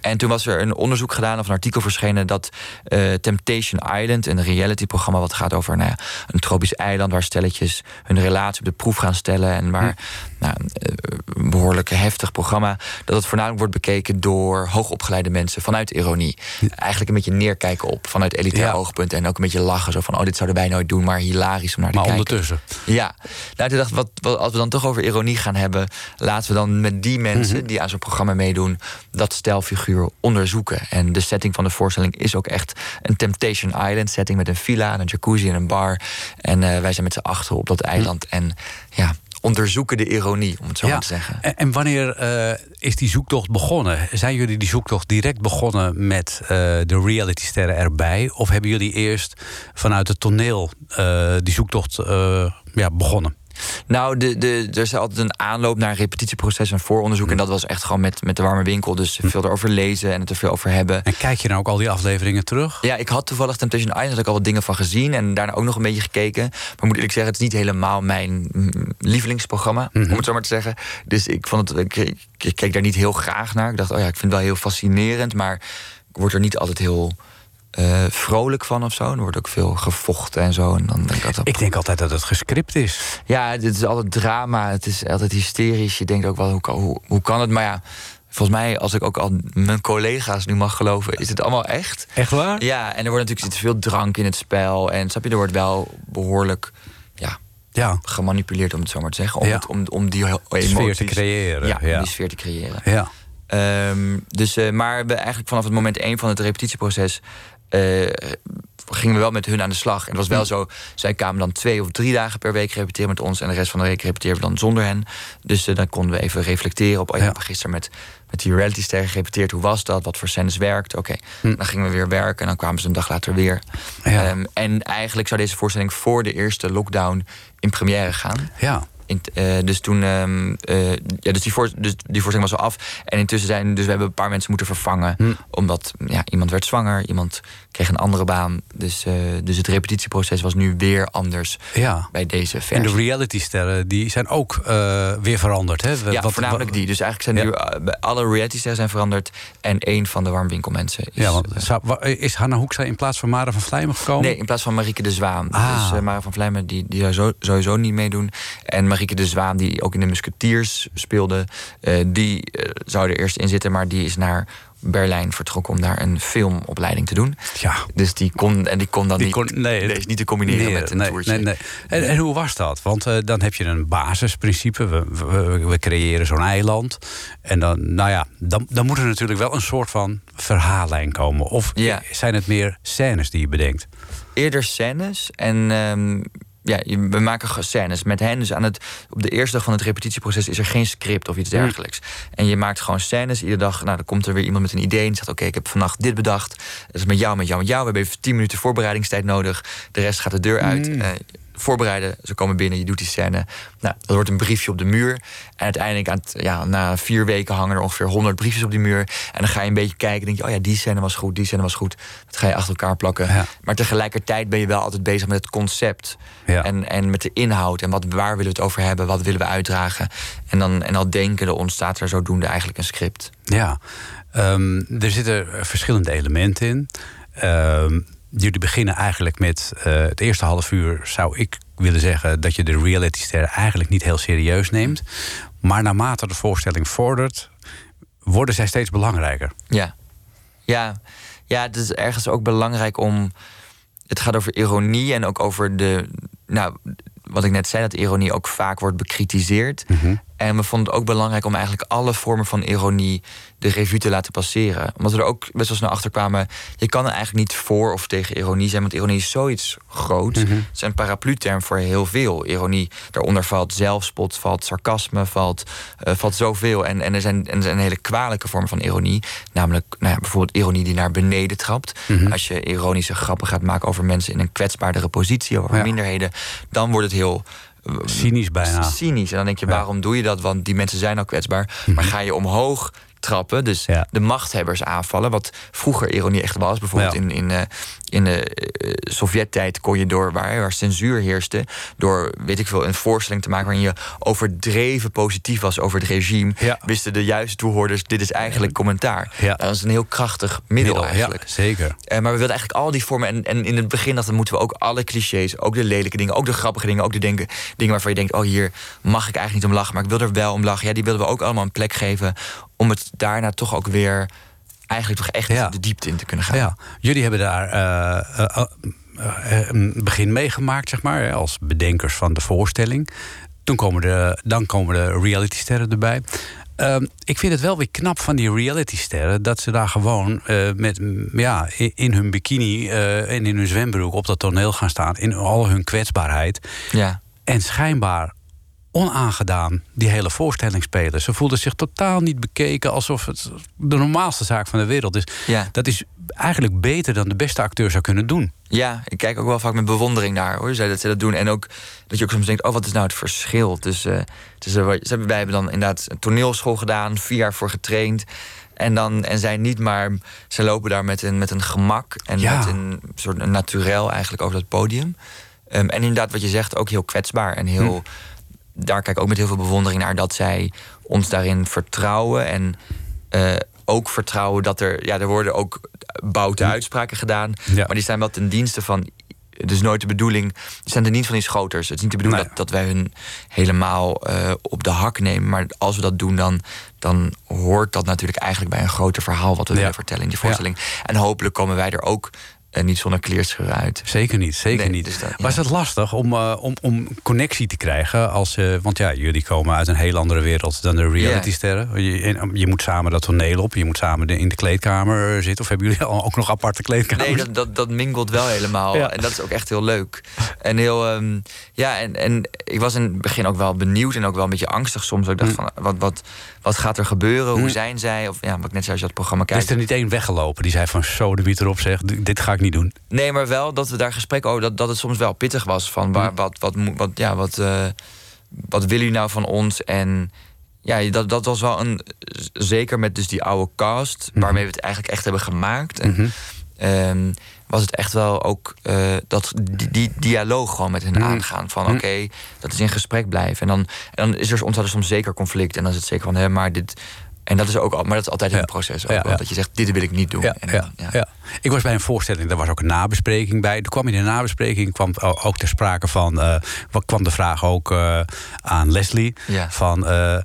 En toen was er een onderzoek gedaan, of een artikel verschenen... dat eh, Temptation Island, een realityprogramma... wat gaat over nou ja, een tropisch eiland... waar stelletjes hun relatie op de proef gaan stellen... en waar nou, eh, een behoorlijk heftig programma... dat het voornamelijk wordt bekeken door hoogopgeleide mensen... vanuit ironie. Eigenlijk een beetje neerkijken op vanuit elitair Ja. oogpunt... en ook een beetje lachen, zo van... oh, dit zouden wij nooit doen, maar hilarisch om naar Maar te kijken. ondertussen. Ja, nou, toen dacht ik, wat, wat, als we dan toch over ironie gaan hebben, laten we dan met die mensen Mhm. die aan zo'n programma meedoen, dat stelfiguur onderzoeken. En de setting van de voorstelling is ook echt een Temptation Island setting met een villa, een jacuzzi en een bar. En eh, wij zijn met z'n achter op dat eiland. En ja, onderzoeken de ironie, om het zo maar te zeggen. En, en wanneer eh, is die zoektocht begonnen? Zijn jullie die zoektocht direct begonnen met uh, de realitysterren erbij? Of hebben jullie eerst vanuit het toneel uh, die zoektocht ja, begonnen? Nou, de, de, er is altijd een aanloop naar een repetitieproces en vooronderzoek. En dat was echt gewoon met, met de warme winkel. Dus veel erover lezen en het er veel over hebben. En kijk je nou ook al die afleveringen terug? Ja, ik had toevallig Temptation Island, had ik al wat dingen van gezien. En daarna ook nog een beetje gekeken. Maar moet eerlijk zeggen, het is niet helemaal mijn lievelingsprogramma. Mm -hmm. Om het zo maar te zeggen. Dus ik, vond het, ik, ik keek daar niet heel graag naar. Ik dacht, oh ja, ik vind het wel heel fascinerend. Maar ik word er niet altijd heel uh, vrolijk van of zo. Er wordt ook veel gevochten en zo. En dan denk ik, altijd, ik denk altijd dat het gescript is. Ja, het is altijd drama. Het is altijd hysterisch. Je denkt ook wel, hoe, hoe, hoe kan het? Maar ja, volgens mij, als ik ook al mijn collega's nu mag geloven, is het allemaal echt. Echt waar? Ja, en er wordt natuurlijk zit veel drank in het spel. En snap je, er wordt wel behoorlijk. Ja, ja. gemanipuleerd, om het zo maar te zeggen. Om, Ja. het, om, om die emoties... Sfeer te creëren, Ja, ja. om die sfeer te creëren. Ja. Ehm, dus, eh, maar we eigenlijk vanaf het moment één van het repetitieproces... eh, gingen we wel met hun aan de slag. En het was wel zo, zij kwamen dan twee of drie dagen per week repeteren met ons... en de rest van de week repeteerden we dan zonder hen. Dus eh, dan konden we even reflecteren op... oh ja, gisteren met, met die realitysterren gerepeteerd. Hoe was dat? Wat voor scènes werkt? Oké, dan gingen we weer werken en dan kwamen ze een dag later weer. Ja. Ehm, en eigenlijk zou deze voorstelling voor de eerste lockdown in première gaan. Ja. In, eh, dus toen, ehm, eh, ja, dus die, voor, dus die voorstelling was al af. En intussen zijn, dus we hebben een paar mensen moeten vervangen. Hm. Omdat ja, iemand werd zwanger, iemand kreeg een andere baan. Dus, eh, dus het repetitieproces was nu weer anders Ja. bij deze versie. En de realitysterren die zijn ook eh, weer veranderd. Hè? ja, Wat- voornamelijk wat- die. Dus eigenlijk zijn nu eh, alle realitysterren zijn veranderd. En één van de warmwinkelmensen is... Ja, want is Hanna Hoekstra in plaats van Mara van Vlijmen gekomen? Nee, in plaats van Marieke de Zwaan. Ah. Dus Mara van Vlijmen die, die zou zo- sowieso niet meedoen. En Marieke de Zwaan, die ook in de Musketeers speelde... die zou er eerst in zitten, maar die is naar Berlijn vertrokken... om daar een filmopleiding te doen. Ja. Dus die kon, en die kon dan Die niet, kon- nee, is niet te combineren Nee, met een nee, toertje. nee, nee. En, en hoe was dat? Want eh, dan heb je een basisprincipe. We, we, we creëren zo'n eiland. En dan, nou ja, dan, dan moet er natuurlijk wel een soort van verhaallijn komen. Of Ja. zijn het meer scènes die je bedenkt? eerder scènes. En ehm, ja, we maken scènes met hen. Dus aan het, op de eerste dag van het repetitieproces is er geen script of iets dergelijks. En je maakt gewoon scènes. Iedere dag nou, dan komt er weer iemand met een idee en zegt: Oké, ik heb vannacht dit bedacht. Dat is met jou, met jou, met jou. We hebben even 10 minuten voorbereidingstijd nodig. De rest gaat de deur uit. Mm. Eh, voorbereiden, ze komen binnen, je doet die scène. Nou, er wordt een briefje op de muur. En uiteindelijk, aan het, ja, na vier weken hangen er ongeveer 100 briefjes op die muur. En dan ga je een beetje kijken. denk je, oh ja, die scène was goed, die scène was goed. Dat ga je achter elkaar plakken. Ja. Maar tegelijkertijd ben je wel altijd bezig met het concept. Ja. En, en met de inhoud. En wat, waar willen we het over hebben? Wat willen we uitdragen? En dan en al denkende ontstaat er zodoende eigenlijk een script. Ja, Ehm, er zitten verschillende elementen in. Ehm, jullie beginnen eigenlijk met eh, het eerste half uur, zou ik willen zeggen, dat je de realitysterren eigenlijk niet heel serieus neemt. Maar naarmate de voorstelling vordert, worden zij steeds belangrijker. Ja. Ja, ja het is ergens ook belangrijk om. Het gaat over ironie en ook over de. Nou, wat ik net zei, dat ironie ook vaak wordt bekritiseerd. En we vonden het ook belangrijk om eigenlijk alle vormen van ironie de revue te laten passeren. Omdat we er ook best wel snel achter kwamen. Je kan er eigenlijk niet voor of tegen ironie zijn, want ironie is zoiets groot. Het is een paraplu-term voor heel veel. Ironie, daaronder valt zelfspot, valt sarcasme, valt, eh, valt zoveel. En, en, er zijn, en er zijn hele kwalijke vormen van ironie. Namelijk nou ja, bijvoorbeeld ironie die naar beneden trapt. Als je ironische grappen gaat maken over mensen in een kwetsbaardere positie, over Ja. minderheden, dan wordt het heel Cynisch bijna. cynisch. En dan denk je, Ja. waarom doe je dat? Want die mensen zijn al kwetsbaar. Maar ga je omhoog trappen, dus Ja. de machthebbers aanvallen... wat vroeger ironie echt was. Bijvoorbeeld in, in, eh, in de eh, Sovjet-tijd kon je door... Waar, waar censuur heerste... door, weet ik veel, een voorstelling te maken... waarin je overdreven positief was over het regime... Ja. wisten de juiste toehoorders, dit is eigenlijk commentaar. Ja. Dat is een heel krachtig middel, Middel, eigenlijk. Ja, zeker. Eh, maar we wilden eigenlijk al die vormen. En, en in het begin we, moeten we ook alle clichés, ook de lelijke dingen, ook de grappige dingen, ook de denken, dingen waarvan je denkt: oh, hier mag ik eigenlijk niet om lachen, maar ik wil er wel om lachen. Ja, die wilden we ook allemaal een plek geven. Om het daarna toch ook weer eigenlijk toch echt Ja. de diepte in te kunnen gaan. Ja, jullie hebben daar eh, eh, eh, een begin meegemaakt, zeg maar, als bedenkers van de voorstelling. Toen komen de, dan komen de realitysterren erbij. Ehm, ik vind het wel weer knap van die reality-sterren... dat ze daar gewoon met, ja, in hun bikini en in hun zwembroek... op dat toneel gaan staan, in al hun kwetsbaarheid. Ja. En schijnbaar onaangedaan die hele voorstelling spelen. Ze voelden zich totaal niet bekeken... alsof het de normaalste zaak van de wereld is. Ja. Dat is eigenlijk beter dan de beste acteur zou kunnen doen. Ja, ik kijk ook wel vaak met bewondering naar hoor. Zij dat ze dat doen. En ook dat je ook soms denkt: oh, wat is nou het verschil tussen. tussen wat, ze hebben, wij hebben dan inderdaad een toneelschool gedaan, vier jaar voor getraind. En, dan, en zij niet maar. Ze lopen daar met een, met een gemak en Ja. met een soort een naturel eigenlijk over dat podium. Ehm, en inderdaad, wat je zegt, ook heel kwetsbaar en heel. Daar kijk ik ook met heel veel bewondering naar dat zij ons daarin vertrouwen. En eh, ook vertrouwen dat er. Ja, er worden ook boute uitspraken gedaan. Ja. Maar die zijn wel ten dienste van. Dus nooit de bedoeling. Die zijn ten dienste van die schoters. Het is niet de bedoeling Nee. dat, dat wij hun helemaal eh, op de hak nemen. Maar als we dat doen, dan, dan hoort dat natuurlijk eigenlijk bij een groter verhaal wat we Ja. willen vertellen in die voorstelling. En hopelijk komen wij er ook eh, niet zonder kleerscheuren uit. Zeker niet, zeker Nee, niet. dus dat- Was het lastig om, eh, om, om connectie te krijgen? Als, eh, want ja, jullie komen uit een heel andere wereld dan de reality-sterren. Je, en, je moet samen dat toneel op, je moet samen de- in de kleedkamer zitten. Of hebben jullie al ook nog aparte kleedkamers? Nee, dat, dat, dat mingelt wel helemaal. Ja. En dat is ook echt heel leuk. En heel, ehm, ja, en, en ik was in het begin ook wel benieuwd en ook wel een beetje angstig soms. Ik Mm. dacht van, wat, wat, wat gaat er gebeuren? Hoe zijn zij? Of ja, wat ik net zei, als je dat programma Er kijkt. is er niet één weggelopen die zei van zo de biet erop zeg, d- dit ga ik niet doen. Nee, maar wel dat we daar gesprek over, dat, dat het soms wel pittig was. Van Mm. waar, wat, wat, moet- wat, ja, wat, eh, wat willen jullie nou van ons? En ja, dat, dat was wel een. Zeker met dus die oude cast, Mhm. waarmee we het eigenlijk echt hebben gemaakt. En, ehm, was het echt wel ook eh, dat die, die dialoog gewoon met hen Mhm. aangaan. Van oké, dat is in gesprek blijven. En dan, en dan is er, ontstaat er soms zeker conflict. En dan is het zeker van, hé, maar dit. En dat is ook al, maar dat is altijd in het proces. Ook wel. Dat je zegt, dit wil ik niet doen. En ja. Ik was bij een voorstelling, daar was ook een nabespreking bij. Toen kwam in de nabespreking kwam ook ter sprake van... eh, wat kwam de vraag ook eh, aan Leslie... Ja. van eh,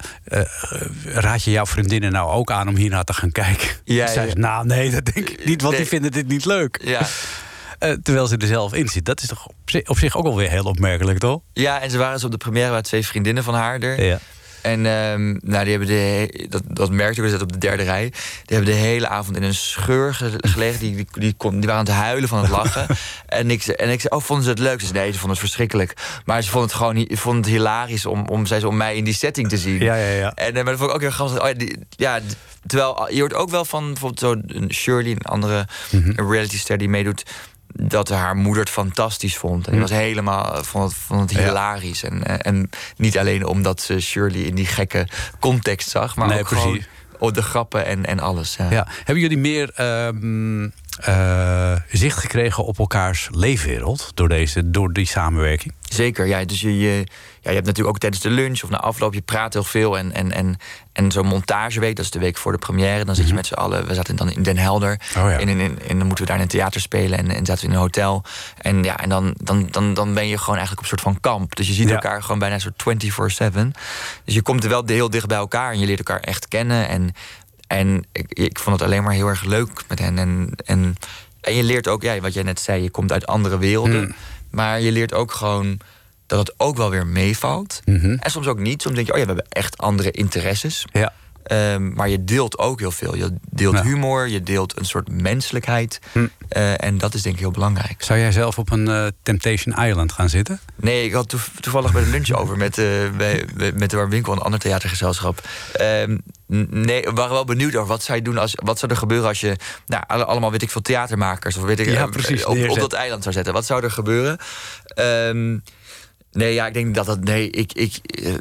raad je jouw vriendinnen nou ook aan om hier naar te gaan kijken? Ja, Zei ja. ze, nou nee, dat denk ik niet, want Nee. die vinden dit niet leuk. Ja. Terwijl ze er zelf in zit. Dat is toch op zich, op zich ook alweer heel opmerkelijk, toch? Ja, en ze waren dus op de première bij twee vriendinnen van haar er. Ja. En ehm, nou, die hebben de, dat, dat merkte ik, we zaten op de derde rij. Die hebben de hele avond in een scheur ge- gelegen. Die, die, die, kon, die waren aan het huilen van het lachen. en, ik, en ik zei, oh, vonden ze het leuk? Ze nee, ze vonden het verschrikkelijk. Maar ze vonden het gewoon vonden het hilarisch om, om, zei ze, om mij in die setting te zien. Ja, ja, ja. En eh, maar dat vond ik ook heel grappig. Oh, ja, die, ja, d- terwijl je hoort ook wel van bijvoorbeeld zo een Shirley, een andere Mhm. reality ster die meedoet, dat haar moeder het fantastisch vond. En die was helemaal vond het, vond het. Ja. hilarisch. En, eh, en niet alleen omdat ze Shirley in die gekke context zag, maar Nee, ook gewoon precies. de grappen en, en alles. Ja. Ja. Hebben jullie meer ehm, eh, zicht gekregen op elkaars leefwereld... door, deze, door die samenwerking? Zeker, ja. Dus je, je, ja, je hebt natuurlijk ook tijdens de lunch of na afloop, je praat heel veel. En, en, en, en zo'n montageweek, dat is de week voor de première. Dan zit je met z'n allen, we zaten dan in Den Helder. Mhm. Oh ja. en, in, in, en dan moeten we daar in een theater spelen en, en zaten we in een hotel. En ja, en dan, dan, dan, dan ben je gewoon eigenlijk op een soort van kamp. Dus je ziet Ja. elkaar gewoon bijna een soort 24-7. Dus je komt er wel heel dicht bij elkaar en je leert elkaar echt kennen. En, en ik, ik vond het alleen maar heel erg leuk met hen. En, en, en je leert ook, ja, wat jij net zei, je komt uit andere werelden. Mm. Maar je leert ook gewoon dat het ook wel weer meevalt. Mhm. En soms ook niet. Soms denk je, oh ja, we hebben echt andere interesses. Ja. Ehm, maar je deelt ook heel veel. Je deelt Ja. humor, je deelt een soort menselijkheid. Hm. Eh, en dat is denk ik heel belangrijk. Zou jij zelf op een eh, Temptation Island gaan zitten? Nee, ik had toev- toevallig bij de lunch over met, eh bij, met de Warwinkel, een ander theatergezelschap. Ehm, nee, we waren wel benieuwd over wat zou je doen als wat zou er gebeuren als je nou, alle- allemaal weet ik veel theatermakers of weet ik Ja, precies, op, dat eiland zou zetten. Wat zou er gebeuren? Ehm, nee, ja, ik denk dat dat nee, ik, ik eh,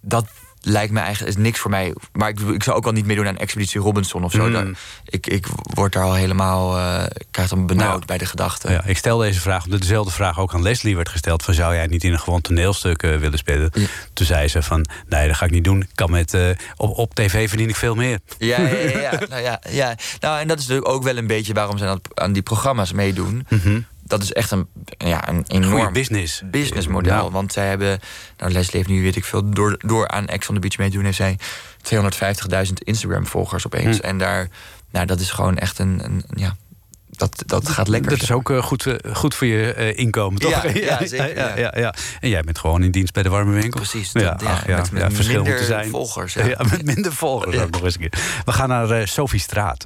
dat lijkt me eigenlijk is niks voor mij. Maar ik, ik zou ook al niet meedoen aan Expeditie Robinson of zo. Mm. Daar- ik, ik word daar al helemaal, eh, ik krijg dan benauwd Ja. bij de gedachte. Ja, ik stel deze vraag omdat dezelfde vraag ook aan Leslie werd gesteld: van zou jij niet in een gewoon toneelstuk eh, willen spelen? Ja. Toen zei ze van nee, dat ga ik niet doen. Ik kan met, op, op tv verdien ik veel meer. Ja, ja, ja, ja. nou, ja, ja. Nou, en dat is natuurlijk ook wel een beetje waarom ze aan, aan die programma's meedoen. Dat is echt een, ja, een Goeie enorm business. businessmodel. Ja. Want zij hebben, nou Leslie heeft nu weet ik veel, door, door aan Ex on the Beach mee te doen, heeft zij 250.000 Instagram-volgers opeens. Hm. En daar, nou, dat is gewoon echt een, een ja, dat, dat gaat lekker. Dat is ook eh, goed, eh, goed voor je eh, inkomen, toch? Ja, ja, zeker, Ja, ja. ja, ja. En jij bent gewoon in dienst bij de warme winkel. Precies, Ja, dat- ja, ach, ja, met- met ja, verschil minder zijn. volgers, Ja. ja. met minder volgers ook nog eens een keer. We gaan naar Sophie Straat.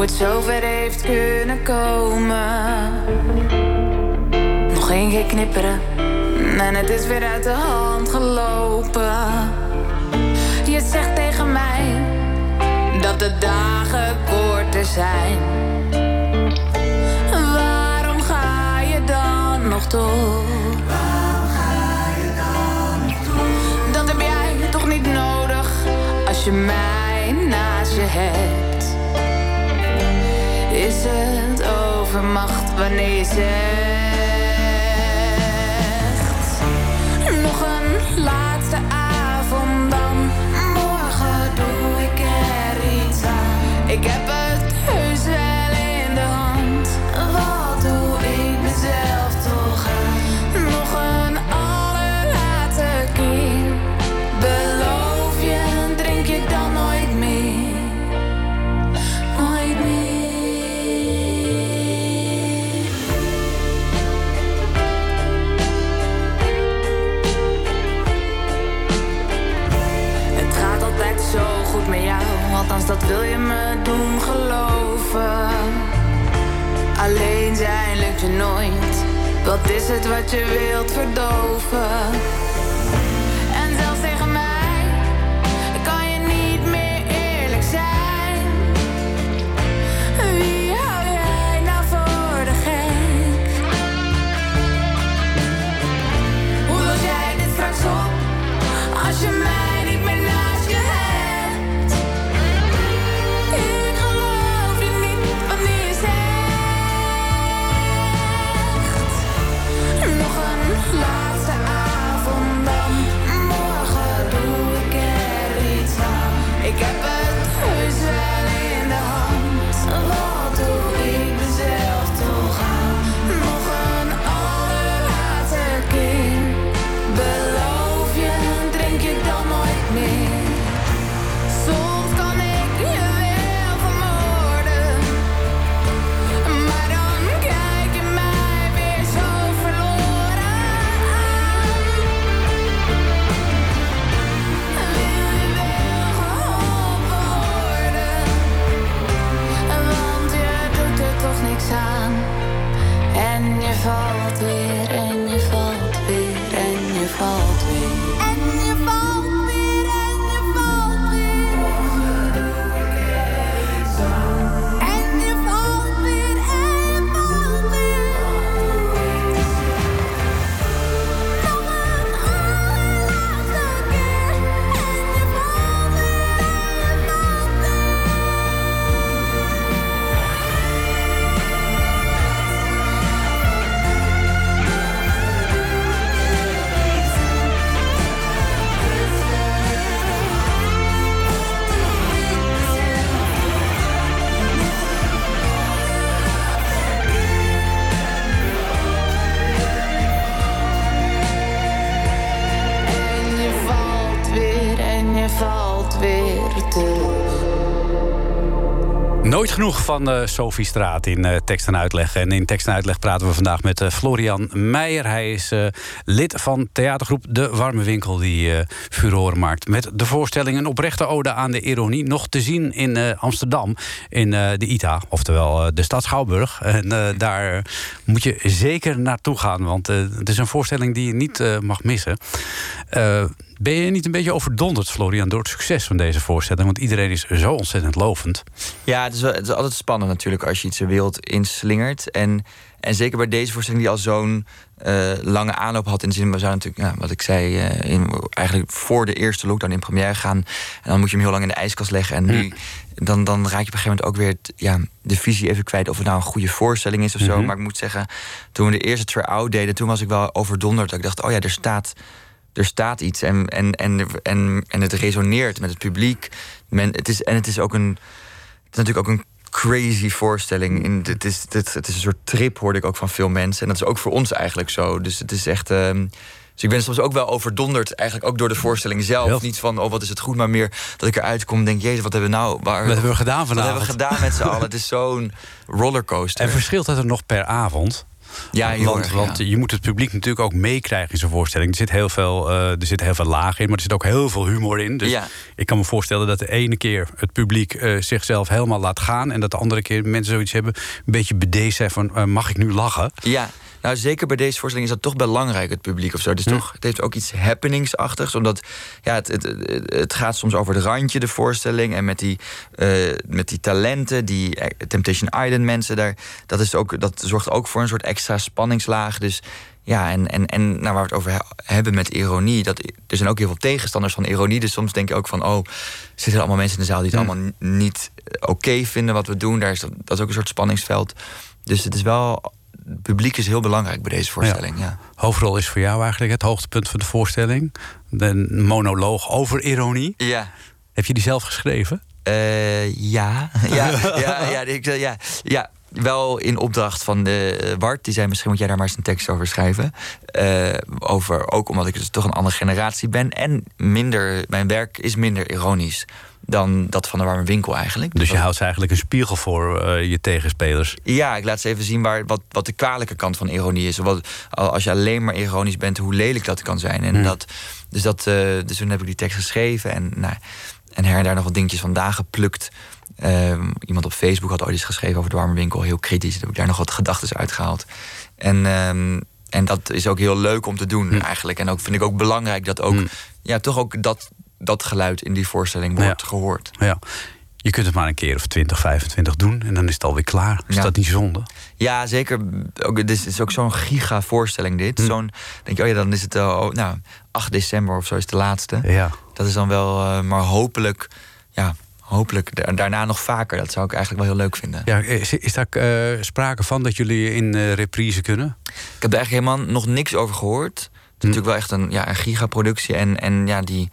Hoe het zover heeft kunnen komen. Nog één keer knipperen en het is weer uit de hand gelopen. Je zegt tegen mij dat de dagen korter zijn. Waarom ga je dan nog door? Dat heb jij toch niet nodig als je mij naast je hebt. Is het overmacht? Wanneer zegt Alleen zijn lukt je nooit, wat is het wat je wilt verdoven? Nooit genoeg van eh, Sophie Straat in eh, tekst en uitleg. En in tekst en uitleg praten we vandaag met eh, Florian Meijer. Hij is lid van theatergroep De Warme Winkel... die furoren maakt met de voorstelling... een oprechte ode aan de ironie. Nog te zien in Amsterdam, in de ITA. Oftewel de stad Schouwburg. En daar moet je zeker naartoe gaan. Want het is een voorstelling die je niet mag missen. Ben je niet een beetje overdonderd, Florian... door het succes van deze voorstelling? Want iedereen is zo ontzettend lovend. Ja, het is, wel- het is altijd spannend natuurlijk als je iets de wereld inslingert. En, en zeker bij deze voorstelling die al zo'n eh, lange aanloop had. In de zin, we zouden natuurlijk, ja, wat ik zei, eh, in, eigenlijk voor de eerste lockdown in première gaan. En dan moet je hem heel lang in de ijskast leggen. En nu, dan, dan raak je op een gegeven moment ook weer ja, de visie even kwijt of het nou een goede voorstelling is of zo. Mhm. Maar ik moet zeggen, toen we de eerste try-out deden, toen was ik wel overdonderd. Dat ik dacht, oh ja, er staat er staat iets en, en, en, en, en het resoneert met het publiek. Men, het is, en het is ook een, het is natuurlijk ook een crazy voorstelling. In, het, is, het, het is een soort trip, hoorde ik ook van veel mensen. En dat is ook voor ons eigenlijk zo. Dus het is echt. ehm, dus ik ben soms ook wel overdonderd, eigenlijk ook door de voorstelling zelf. Heel- Niet van, oh wat is het goed, maar meer dat ik eruit kom en denk, jezus, wat hebben we nou... Waar, Wat hebben we gedaan Wat hebben we gedaan met z'n allen? Het is zo'n rollercoaster. En verschilt dat er nog per avond? Ja, heel want, erg, want ja. je moet het publiek natuurlijk ook meekrijgen in zo'n voorstelling. Er zit heel veel, eh, er zit heel veel laag in, maar er zit ook heel veel humor in. Dus Ja. ik kan me voorstellen dat de ene keer het publiek eh, zichzelf helemaal laat gaan. En dat de andere keer mensen zoiets hebben, een beetje bedeesd zijn van eh, mag ik nu lachen? Ja, nou zeker bij deze voorstelling is dat toch belangrijk, het publiek of zo. Dus toch, het heeft ook iets happeningsachtigs. Omdat ja, het, het, het, gaat soms over het randje, de voorstelling. En met die, eh, met die talenten, die eh, Temptation Island mensen daar. Dat, is ook, dat zorgt ook voor een soort extra spanningslaag. Dus ja, en, en, en nou, waar we het over he- hebben met ironie. Dat, er zijn ook heel veel tegenstanders van ironie. Dus soms denk je ook van, oh, zitten er allemaal mensen in de zaal die het allemaal niet oké vinden wat we doen. Daar is, dat is ook een soort spanningsveld. Dus het is wel. Het publiek is heel belangrijk bij deze voorstelling. Ja. Hoofdrol is voor jou eigenlijk het hoogtepunt van de voorstelling. Een monoloog over ironie. Ja. Heb je die zelf geschreven? Eh, ja. ja, ja, ja, ik, eh, ja, ja. Wel in opdracht van de eh, Bart. Die zei, misschien moet jij daar maar eens een tekst over schrijven. Over, ook omdat ik dus toch een andere generatie ben. En minder, mijn werk is minder ironisch dan dat van de warme winkel eigenlijk. Dus je houdt ze eigenlijk een spiegel voor eh, je tegenspelers. Ja, ik laat ze even zien waar, wat, wat de kwalijke kant van ironie is. Wat, als je alleen maar ironisch bent, hoe lelijk dat kan zijn. En Hmm. dat, dus, dat, eh, dus toen heb ik die tekst geschreven en, nou, en her en daar nog wat dingetjes vandaan geplukt. Ehm, iemand op Facebook had ooit eens geschreven over de warme winkel, heel kritisch. Toen heb ik daar nog wat gedachten uitgehaald. En, ehm, en dat is ook heel leuk om te doen Hmm. eigenlijk. En ook vind ik ook belangrijk dat ook, ja, toch ook dat, dat geluid in die voorstelling wordt Ja. gehoord. Ja. Je kunt het maar een keer of 20, 25 doen en dan is het alweer klaar. Is Ja. dat niet zonde? Ja, zeker. Ook, dit is, is ook zo'n giga voorstelling dit. Hm. Zo'n, denk je, oh ja, dan is het uh, oh, nou, 8 december of zo is de laatste. Ja. Dat is dan wel, uh, maar hopelijk, ja, hopelijk da daarna nog vaker. Dat zou ik eigenlijk wel heel leuk vinden. Ja, is, is daar uh, sprake van dat jullie in reprise kunnen? Ik heb er eigenlijk helemaal nog niks over gehoord. Het is Hm. natuurlijk wel echt een, ja, een gigaproductie. En, en ja, die,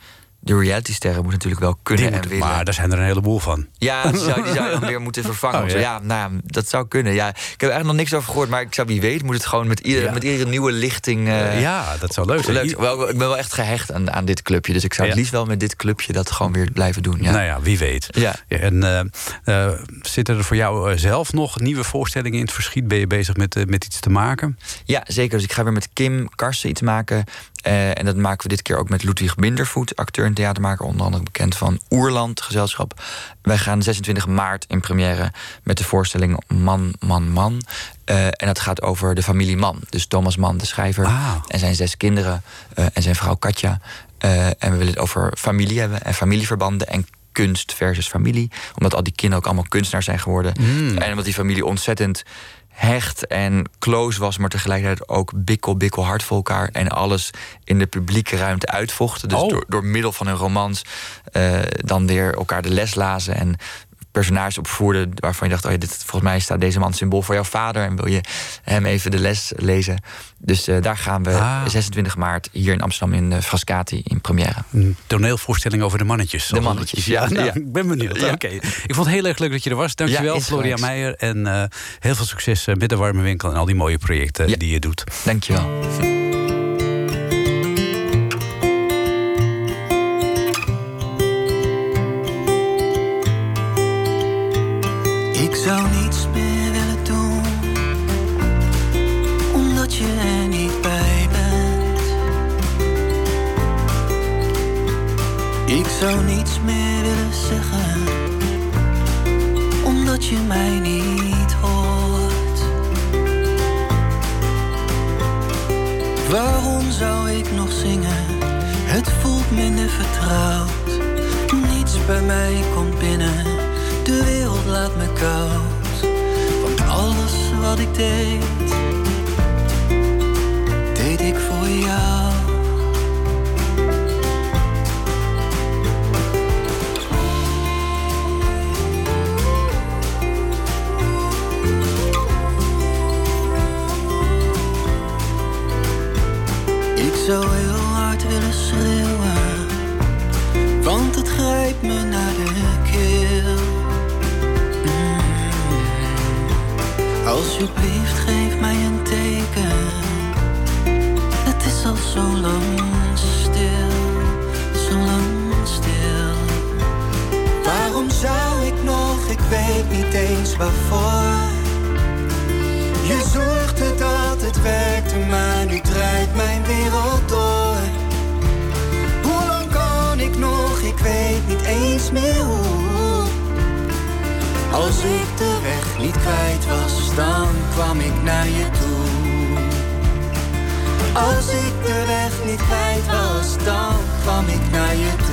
de realitysterren moeten natuurlijk wel kunnen en willen. Maar daar zijn er een heleboel van. Ja, die zou, die zou je dan weer moeten vervangen. Oh, ja. ja. nou, ja, dat zou kunnen. Ja, ik heb er eigenlijk nog niks over gehoord, maar ik zou wie weet, moet het gewoon met, ieder, Ja. met iedere nieuwe lichting. eh, ja, dat zou leuk zijn. leuk. Wel, ik ben wel echt gehecht aan, aan dit clubje. Dus ik zou het liefst wel met dit clubje dat gewoon weer blijven doen. Ja. Nou ja, wie weet. Ja. en eh, eh, zitten er voor jou zelf nog nieuwe voorstellingen in het verschiet? Ben je bezig met, met iets te maken? Ja, zeker. Dus ik ga weer met Kim Karsten iets maken. Eh, en dat maken we dit keer ook met Ludwig Bindervoet, acteur en theatermaker, onder andere bekend van Oerland gezelschap. Wij gaan 26 maart in première met de voorstelling Man, Man, Man. Eh, en dat gaat over de familie Mann. Dus Thomas Mann, de schrijver, Ah. en zijn zes kinderen eh, en zijn vrouw Katja. En we willen het over familie hebben en familieverbanden en kunst versus familie. Omdat al die kinderen ook allemaal kunstenaars zijn geworden. Mm. En omdat die familie ontzettend hecht en close was, maar tegelijkertijd ook bikkel, bikkel hard voor elkaar. En alles in de publieke ruimte uitvochten. Dus Oh. door, door middel van hun romans eh, dan weer elkaar de les lazen. En personages opvoerden waarvan je dacht: oh ja, dit, volgens mij staat deze man symbool voor jouw vader. En wil je hem even de les lezen. Dus eh, daar gaan we Ah. 26 maart hier in Amsterdam in uh, Frascati in première. Een toneelvoorstelling over de mannetjes. De mannetjes, ja. nou, Ja. Ik ben benieuwd. Ja. Oké. Ik vond het heel erg leuk dat je er was. Dankjewel, Florian gelijk. Meijer. En eh, heel veel succes eh, met de warme winkel en al die mooie projecten die je doet. Dankjewel. Ik zou niets meer willen doen, omdat je er niet bij bent. Ik zou niets meer willen zeggen, omdat je mij niet hoort. Waarom zou ik nog zingen? Het voelt minder vertrouwd. Niets bij mij komt binnen. De wereld laat me koud. Want alles wat ik deed, deed ik voor jou. Ik zou heel hard willen schreeuwen, want het grijpt me Alsjeblieft, geef mij een teken. Het is al zo lang stil, zo lang stil. Waarom zou ik nog, ik weet niet eens waarvoor. Je zorgde dat het werkte, maar nu draait mijn wereld door. Hoe lang kan ik nog, ik weet niet eens meer hoe. Als ik de weg niet kwijt was, dan kwam ik naar je toe. Als ik de weg niet kwijt was, dan kwam ik naar je toe.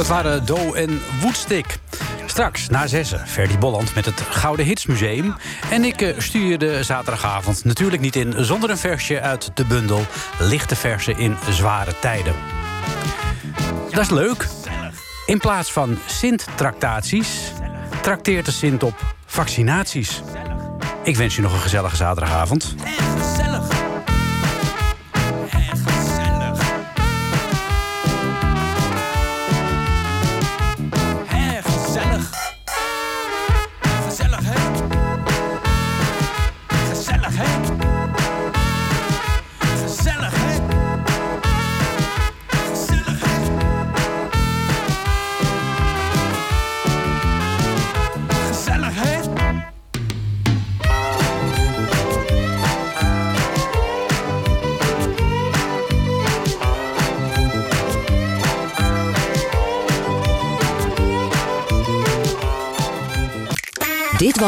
Dat waren Do en Woodstick. Straks na zessen Ferdy Bolland met het Gouden Hitsmuseum. En ik eh, stuur je de zaterdagavond natuurlijk niet in... zonder een versje uit de bundel Lichte Versen in Zware Tijden. Dat is leuk. In plaats van Sint-tractaties... trakteert de Sint op vaccinaties. Ik wens je nog een gezellige zaterdagavond.